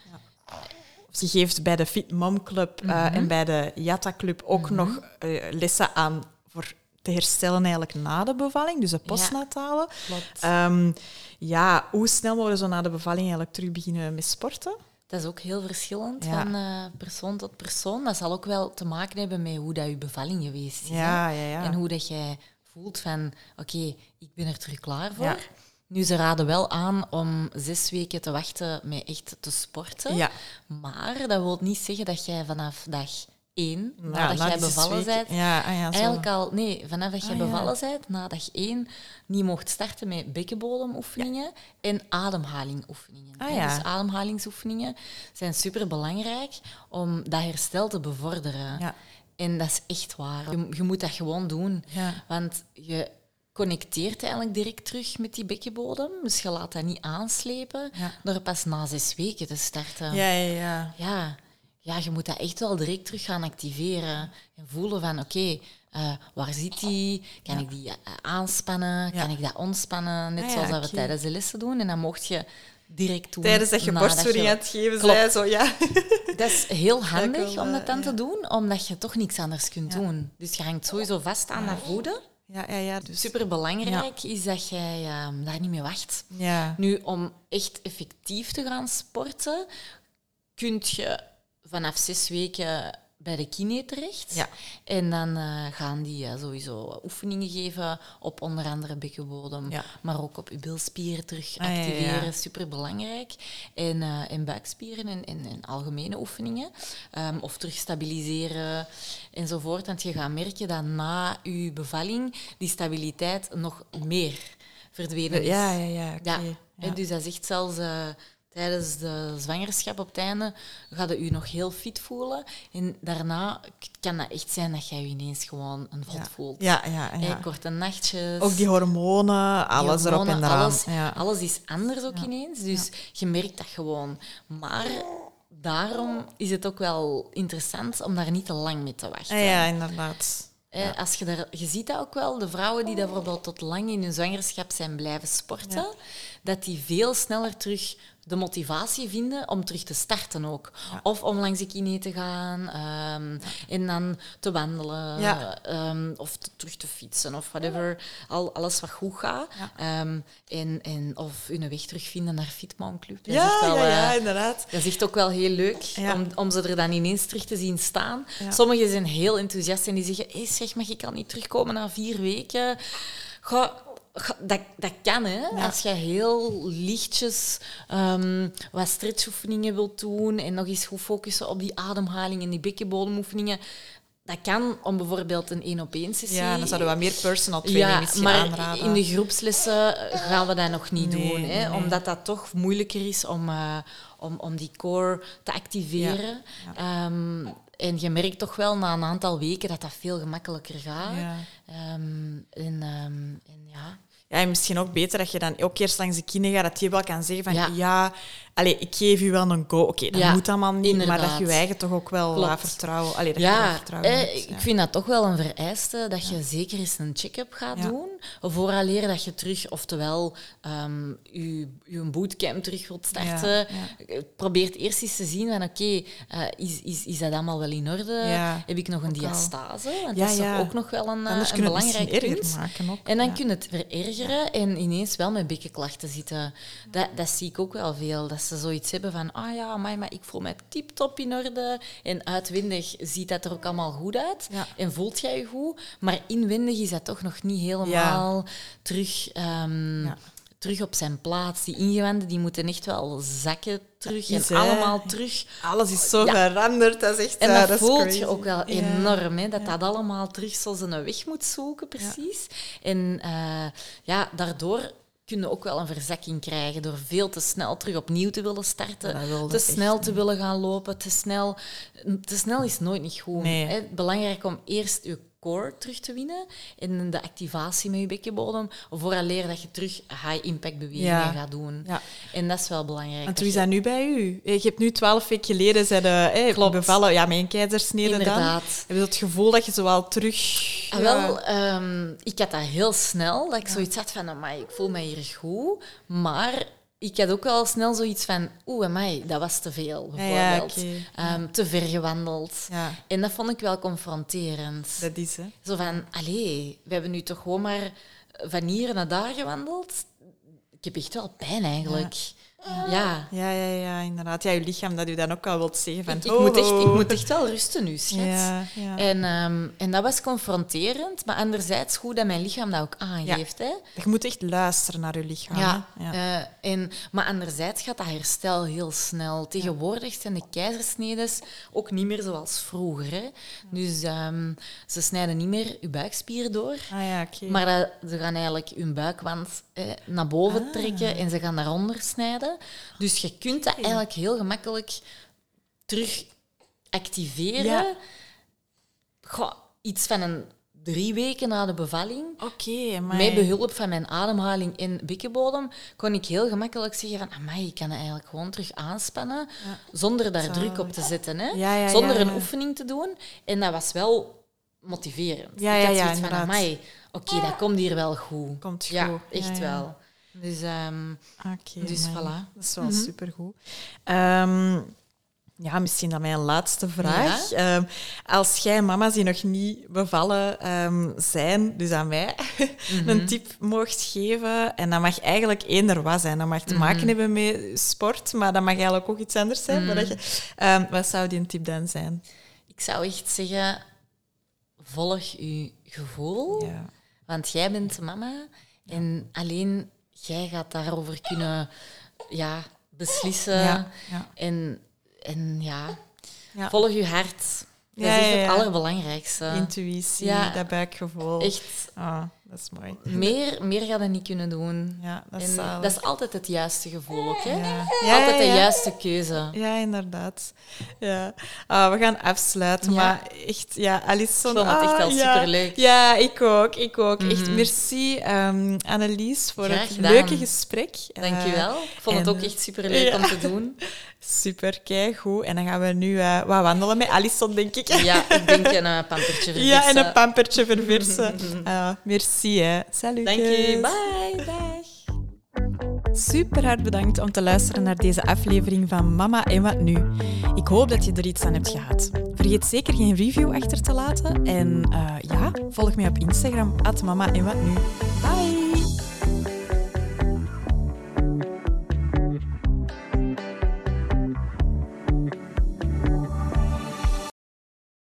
Je geeft bij de Fit Mom Club eh, Mhm. en bij de Yatta Club ook nog eh, lessen aan voor te herstellen eigenlijk na de bevalling, dus de postnatale. Klopt. Ehm, ja, hoe snel we zo na de bevalling eigenlijk terug beginnen met sporten? Dat is ook heel verschillend Ja. van eh, persoon tot persoon. Dat zal ook wel te maken hebben met hoe dat je bevalling geweest is. Ja, ja. En hoe dat jij voelt van, oké, ik ben er terug klaar voor. Nu, ze raden wel aan om zes weken te wachten met echt te sporten. Maar dat wil niet zeggen dat jij vanaf dag één, nadat na jij bevallen bent, Ja, ah eigenlijk al... Nee, vanaf dat jij Ah, ja. bevallen bent, na dag één, niet mocht starten met bekkenbodemoefeningen en ademhalingoefeningen. Ah, ja. Dus ademhalingsoefeningen zijn superbelangrijk om dat herstel te bevorderen. Ja. En dat is echt waar. Je, je moet dat gewoon doen. Want je connecteert eigenlijk direct terug met die bekkenbodem. Dus je laat dat niet aanslepen Ja. door pas na zes weken te starten. Ja, ja, ja. Ja, ja, je moet dat echt wel direct terug gaan activeren. En voelen van, oké, eh, waar zit die? Kan ik die eh, aanspannen? Ja. Kan ik dat ontspannen? Net Ah zoals dat we tijdens de lessen doen. En dan mocht je direct doen. Tijdens dat je borstvoeding je- aan het geven zei, zo ja. Dat is heel handig wel, om dat eh, dan ja. te doen, omdat je toch niks anders kunt doen. Dus je hangt sowieso vast aan dat voeden. Ja, ja, ja. Dus, Super belangrijk is dat jij ehm, daar niet mee wacht. ja. Nu, om echt effectief te gaan sporten, kun je vanaf zes weken bij de kine terecht. Ja. En dan eh, gaan die eh, sowieso oefeningen geven op onder andere bekkenbodem, Ja. maar ook op je bilspieren terug Ah, ja, ja, ja. activeren. Super belangrijk. En, eh, en buikspieren en, en, en algemene oefeningen. Ehm, of terug stabiliseren enzovoort. Want je gaat merken dat na je bevalling die stabiliteit nog meer verdwenen is. Ja, ja, ja. Ja, hè, dus dat echt zelfs tijdens de zwangerschap op het einde gaat je je nog heel fit voelen. En daarna kan dat echt zijn dat jij je ineens gewoon een vod Ja. voelt. Ja, ja, ja. korte nachtjes. Ook die hormonen, die alles erop en eraan. Alles, ja. alles is anders ook ineens. Dus je merkt dat gewoon. Maar daarom is het ook wel interessant om daar niet te lang mee te wachten. Ja, inderdaad. Als je, daar, je ziet dat ook wel, de vrouwen die bijvoorbeeld tot lang in hun zwangerschap zijn blijven sporten, dat die veel sneller terug de motivatie vinden om terug te starten ook. Of om langs de kine te gaan ehm, en dan te wandelen Ja. ehm, of te- terug te fietsen of whatever. Al, alles wat goed gaat. Ehm, en, en, of hun weg terugvinden naar Fitmom Club. Dat Ja, wel, ja, ja, eh, inderdaad. dat is echt ook wel heel leuk om, om ze er dan ineens terug te zien staan. Sommigen zijn heel enthousiast en die zeggen: hey, zeg, mag ik al niet terugkomen na vier weken? Ga- dat, dat kan, hè. Als je heel lichtjes ehm, wat stretchoefeningen wilt doen en nog eens goed focussen op die ademhaling en die bekkenbodemoefeningen. Dat kan om bijvoorbeeld een één-op-één sessie... Ja, dan zouden we wat meer personal training Ja, misschien maar aanraden. in de groepslessen gaan we dat nog niet Nee, doen. Hè, nee. Omdat dat toch moeilijker is om, eh, om, om die core te activeren. Ehm, en je merkt toch wel na een aantal weken dat dat veel gemakkelijker gaat. Ehm, en, en ja. Ja, en misschien ook beter dat je dan ook eerst langs de kine gaat, dat je wel kan zeggen van Ja. ja, allee, ik geef u wel een go. Oké, dat Ja, moet allemaal niet, maar dat je je eigen toch ook wel Klopt. vertrouwen. Allee, dat je Ja, er vertrouwen eh, hebt, ik ja. vind dat toch wel een vereiste dat je zeker eens een check-up gaat doen. Vooraleer dat je terug, oftewel ehm je, je bootcamp terug wilt starten. Eh, Probeer eerst eens te zien van oké, eh, is, is, is dat allemaal wel in orde? Heb ik nog een ook diastase? Want dat is toch ook nog wel een, Anders een je het belangrijk punt. maken ook. En dan kun je het verergeren en ineens wel met bekkenklachten zitten. Dat, dat zie ik ook wel veel. Dat ze zoiets hebben van, ah ja, amai, maar ik voel mij tip-top in orde. En uitwendig ziet dat er ook allemaal goed uit. Ja. En voelt jij je goed. Maar inwendig is dat toch nog niet helemaal terug, ehm, Ja. terug op zijn plaats. Die ingewanden die moeten echt wel zakken terug. is, en allemaal terug. Alles is zo Ja. veranderd, dat is echt En dat, voelt crazy. je ook wel Ja. enorm, hè, dat dat allemaal terug zo zijn weg moet zoeken, precies. En eh, ja, daardoor kun je ook wel een verzakking krijgen door veel te snel terug opnieuw te willen starten, te echt snel te willen gaan lopen, te snel. Te snel is nooit niet goed. Nee. Hè. Belangrijk om eerst je core terug te winnen en de activatie met je bekkenbodem, vooraleer dat je terug high-impact bewegingen Ja. gaat doen. Ja. En dat is wel belangrijk. Want dat hoe is dat nu bij u? Je hebt nu twaalf weken geleden zijn, eh, Klopt. bevallen, ja, een keizersnede dan. Inderdaad. Heb je het gevoel dat je zo wel terug... Ah, ja, wel, ehm, ik had dat heel snel, dat ik zoiets had van, amai, ik voel me hier goed. Maar ik had ook wel snel zoiets van, oeh, amai, dat was te veel, ja, bijvoorbeeld. Ehm, te ver gewandeld. Ja, En dat vond ik wel confronterend. dat is hè. Zo van, allee, we hebben nu toch gewoon maar van hier naar daar gewandeld. Ik heb echt wel pijn eigenlijk. Ja. Ja, ja, ja, inderdaad. Ja, je lichaam dat u dan ook al wilt zeggen van... Ik, ik moet echt, ik ho. moet echt wel rusten nu, schat. Ja, ja. En, ehm, en dat was confronterend, maar anderzijds goed dat mijn lichaam dat ook aangeeft. Hè? Je moet echt luisteren naar je lichaam. Ja, ja. eh, en, maar anderzijds gaat dat herstel heel snel. Tegenwoordig zijn de keizersnedes ook niet meer zoals vroeger. Hè. Dus ehm, ze snijden niet meer je buikspieren door, Ah ja, oké. maar dat- ze gaan eigenlijk hun buikwand eh, naar boven Ah. trekken en ze gaan daaronder snijden. Dus je kunt dat eigenlijk heel gemakkelijk terug activeren. Ja. Goh, iets van een drie weken na de bevalling, met behulp van mijn ademhaling en bekkenbodem, kon ik heel gemakkelijk zeggen van, amai, ik kan het eigenlijk gewoon terug aanspannen, zonder daar druk op te zetten. Hè? Ja, ja, zonder een oefening te doen. En dat was wel motiverend. Ik had zoiets van, amai, oké, dat komt hier wel goed. Komt goed. Ja, echt wel. Dus, ehm, Dus voilà. Dat is wel Mhm. supergoed. Ehm, ja, misschien dan mijn laatste vraag. Ehm, als jij mama's die nog niet bevallen zijn, dus aan mij, Mhm. een tip mocht geven, en dat mag eigenlijk eender wat zijn. Dat mag te Mhm. maken hebben met sport, maar dat mag eigenlijk ook iets anders zijn. dat je, wat zou die een tip dan zijn? ik zou echt zeggen, volg je gevoel. Ja. Want jij bent mama en alleen jij gaat daarover kunnen ja, beslissen. Ja, ja. En, en ja, Ja. volg je hart. Dat is het allerbelangrijkste. Intuïtie, dat buikgevoel. Echt, Ah, dat is mooi. meer, meer ga je niet kunnen doen. Ja, dat is dat is altijd het juiste gevoel ook, hè? Ja. Altijd de juiste keuze. Ja, inderdaad. Ja. Ah, we gaan afsluiten, maar echt, ja, Alison... Ik vond het echt ah, wel ja. superleuk. Mhm. Ja, ik ook, ik ook. Echt, merci ehm, Annelies voor Graag het gedaan. leuke gesprek. Dank je Eh, wel. Ik vond het ook echt superleuk om te doen. super, goed. En dan gaan we nu eh, wat wandelen met Alison, denk ik. Ja, ik denk een uh, pampertje verversen. Ja, en een pampertje verversen. Ah, merci, hè. Salut. Dank je. Bye. Dag. Super hard bedankt om te luisteren naar deze aflevering van Mama en Wat Nu. Ik hoop dat je er iets aan hebt gehad. Vergeet zeker geen review achter te laten. En eh, ja, volg mij op Instagram, at Mama en Wat Nu. Bye!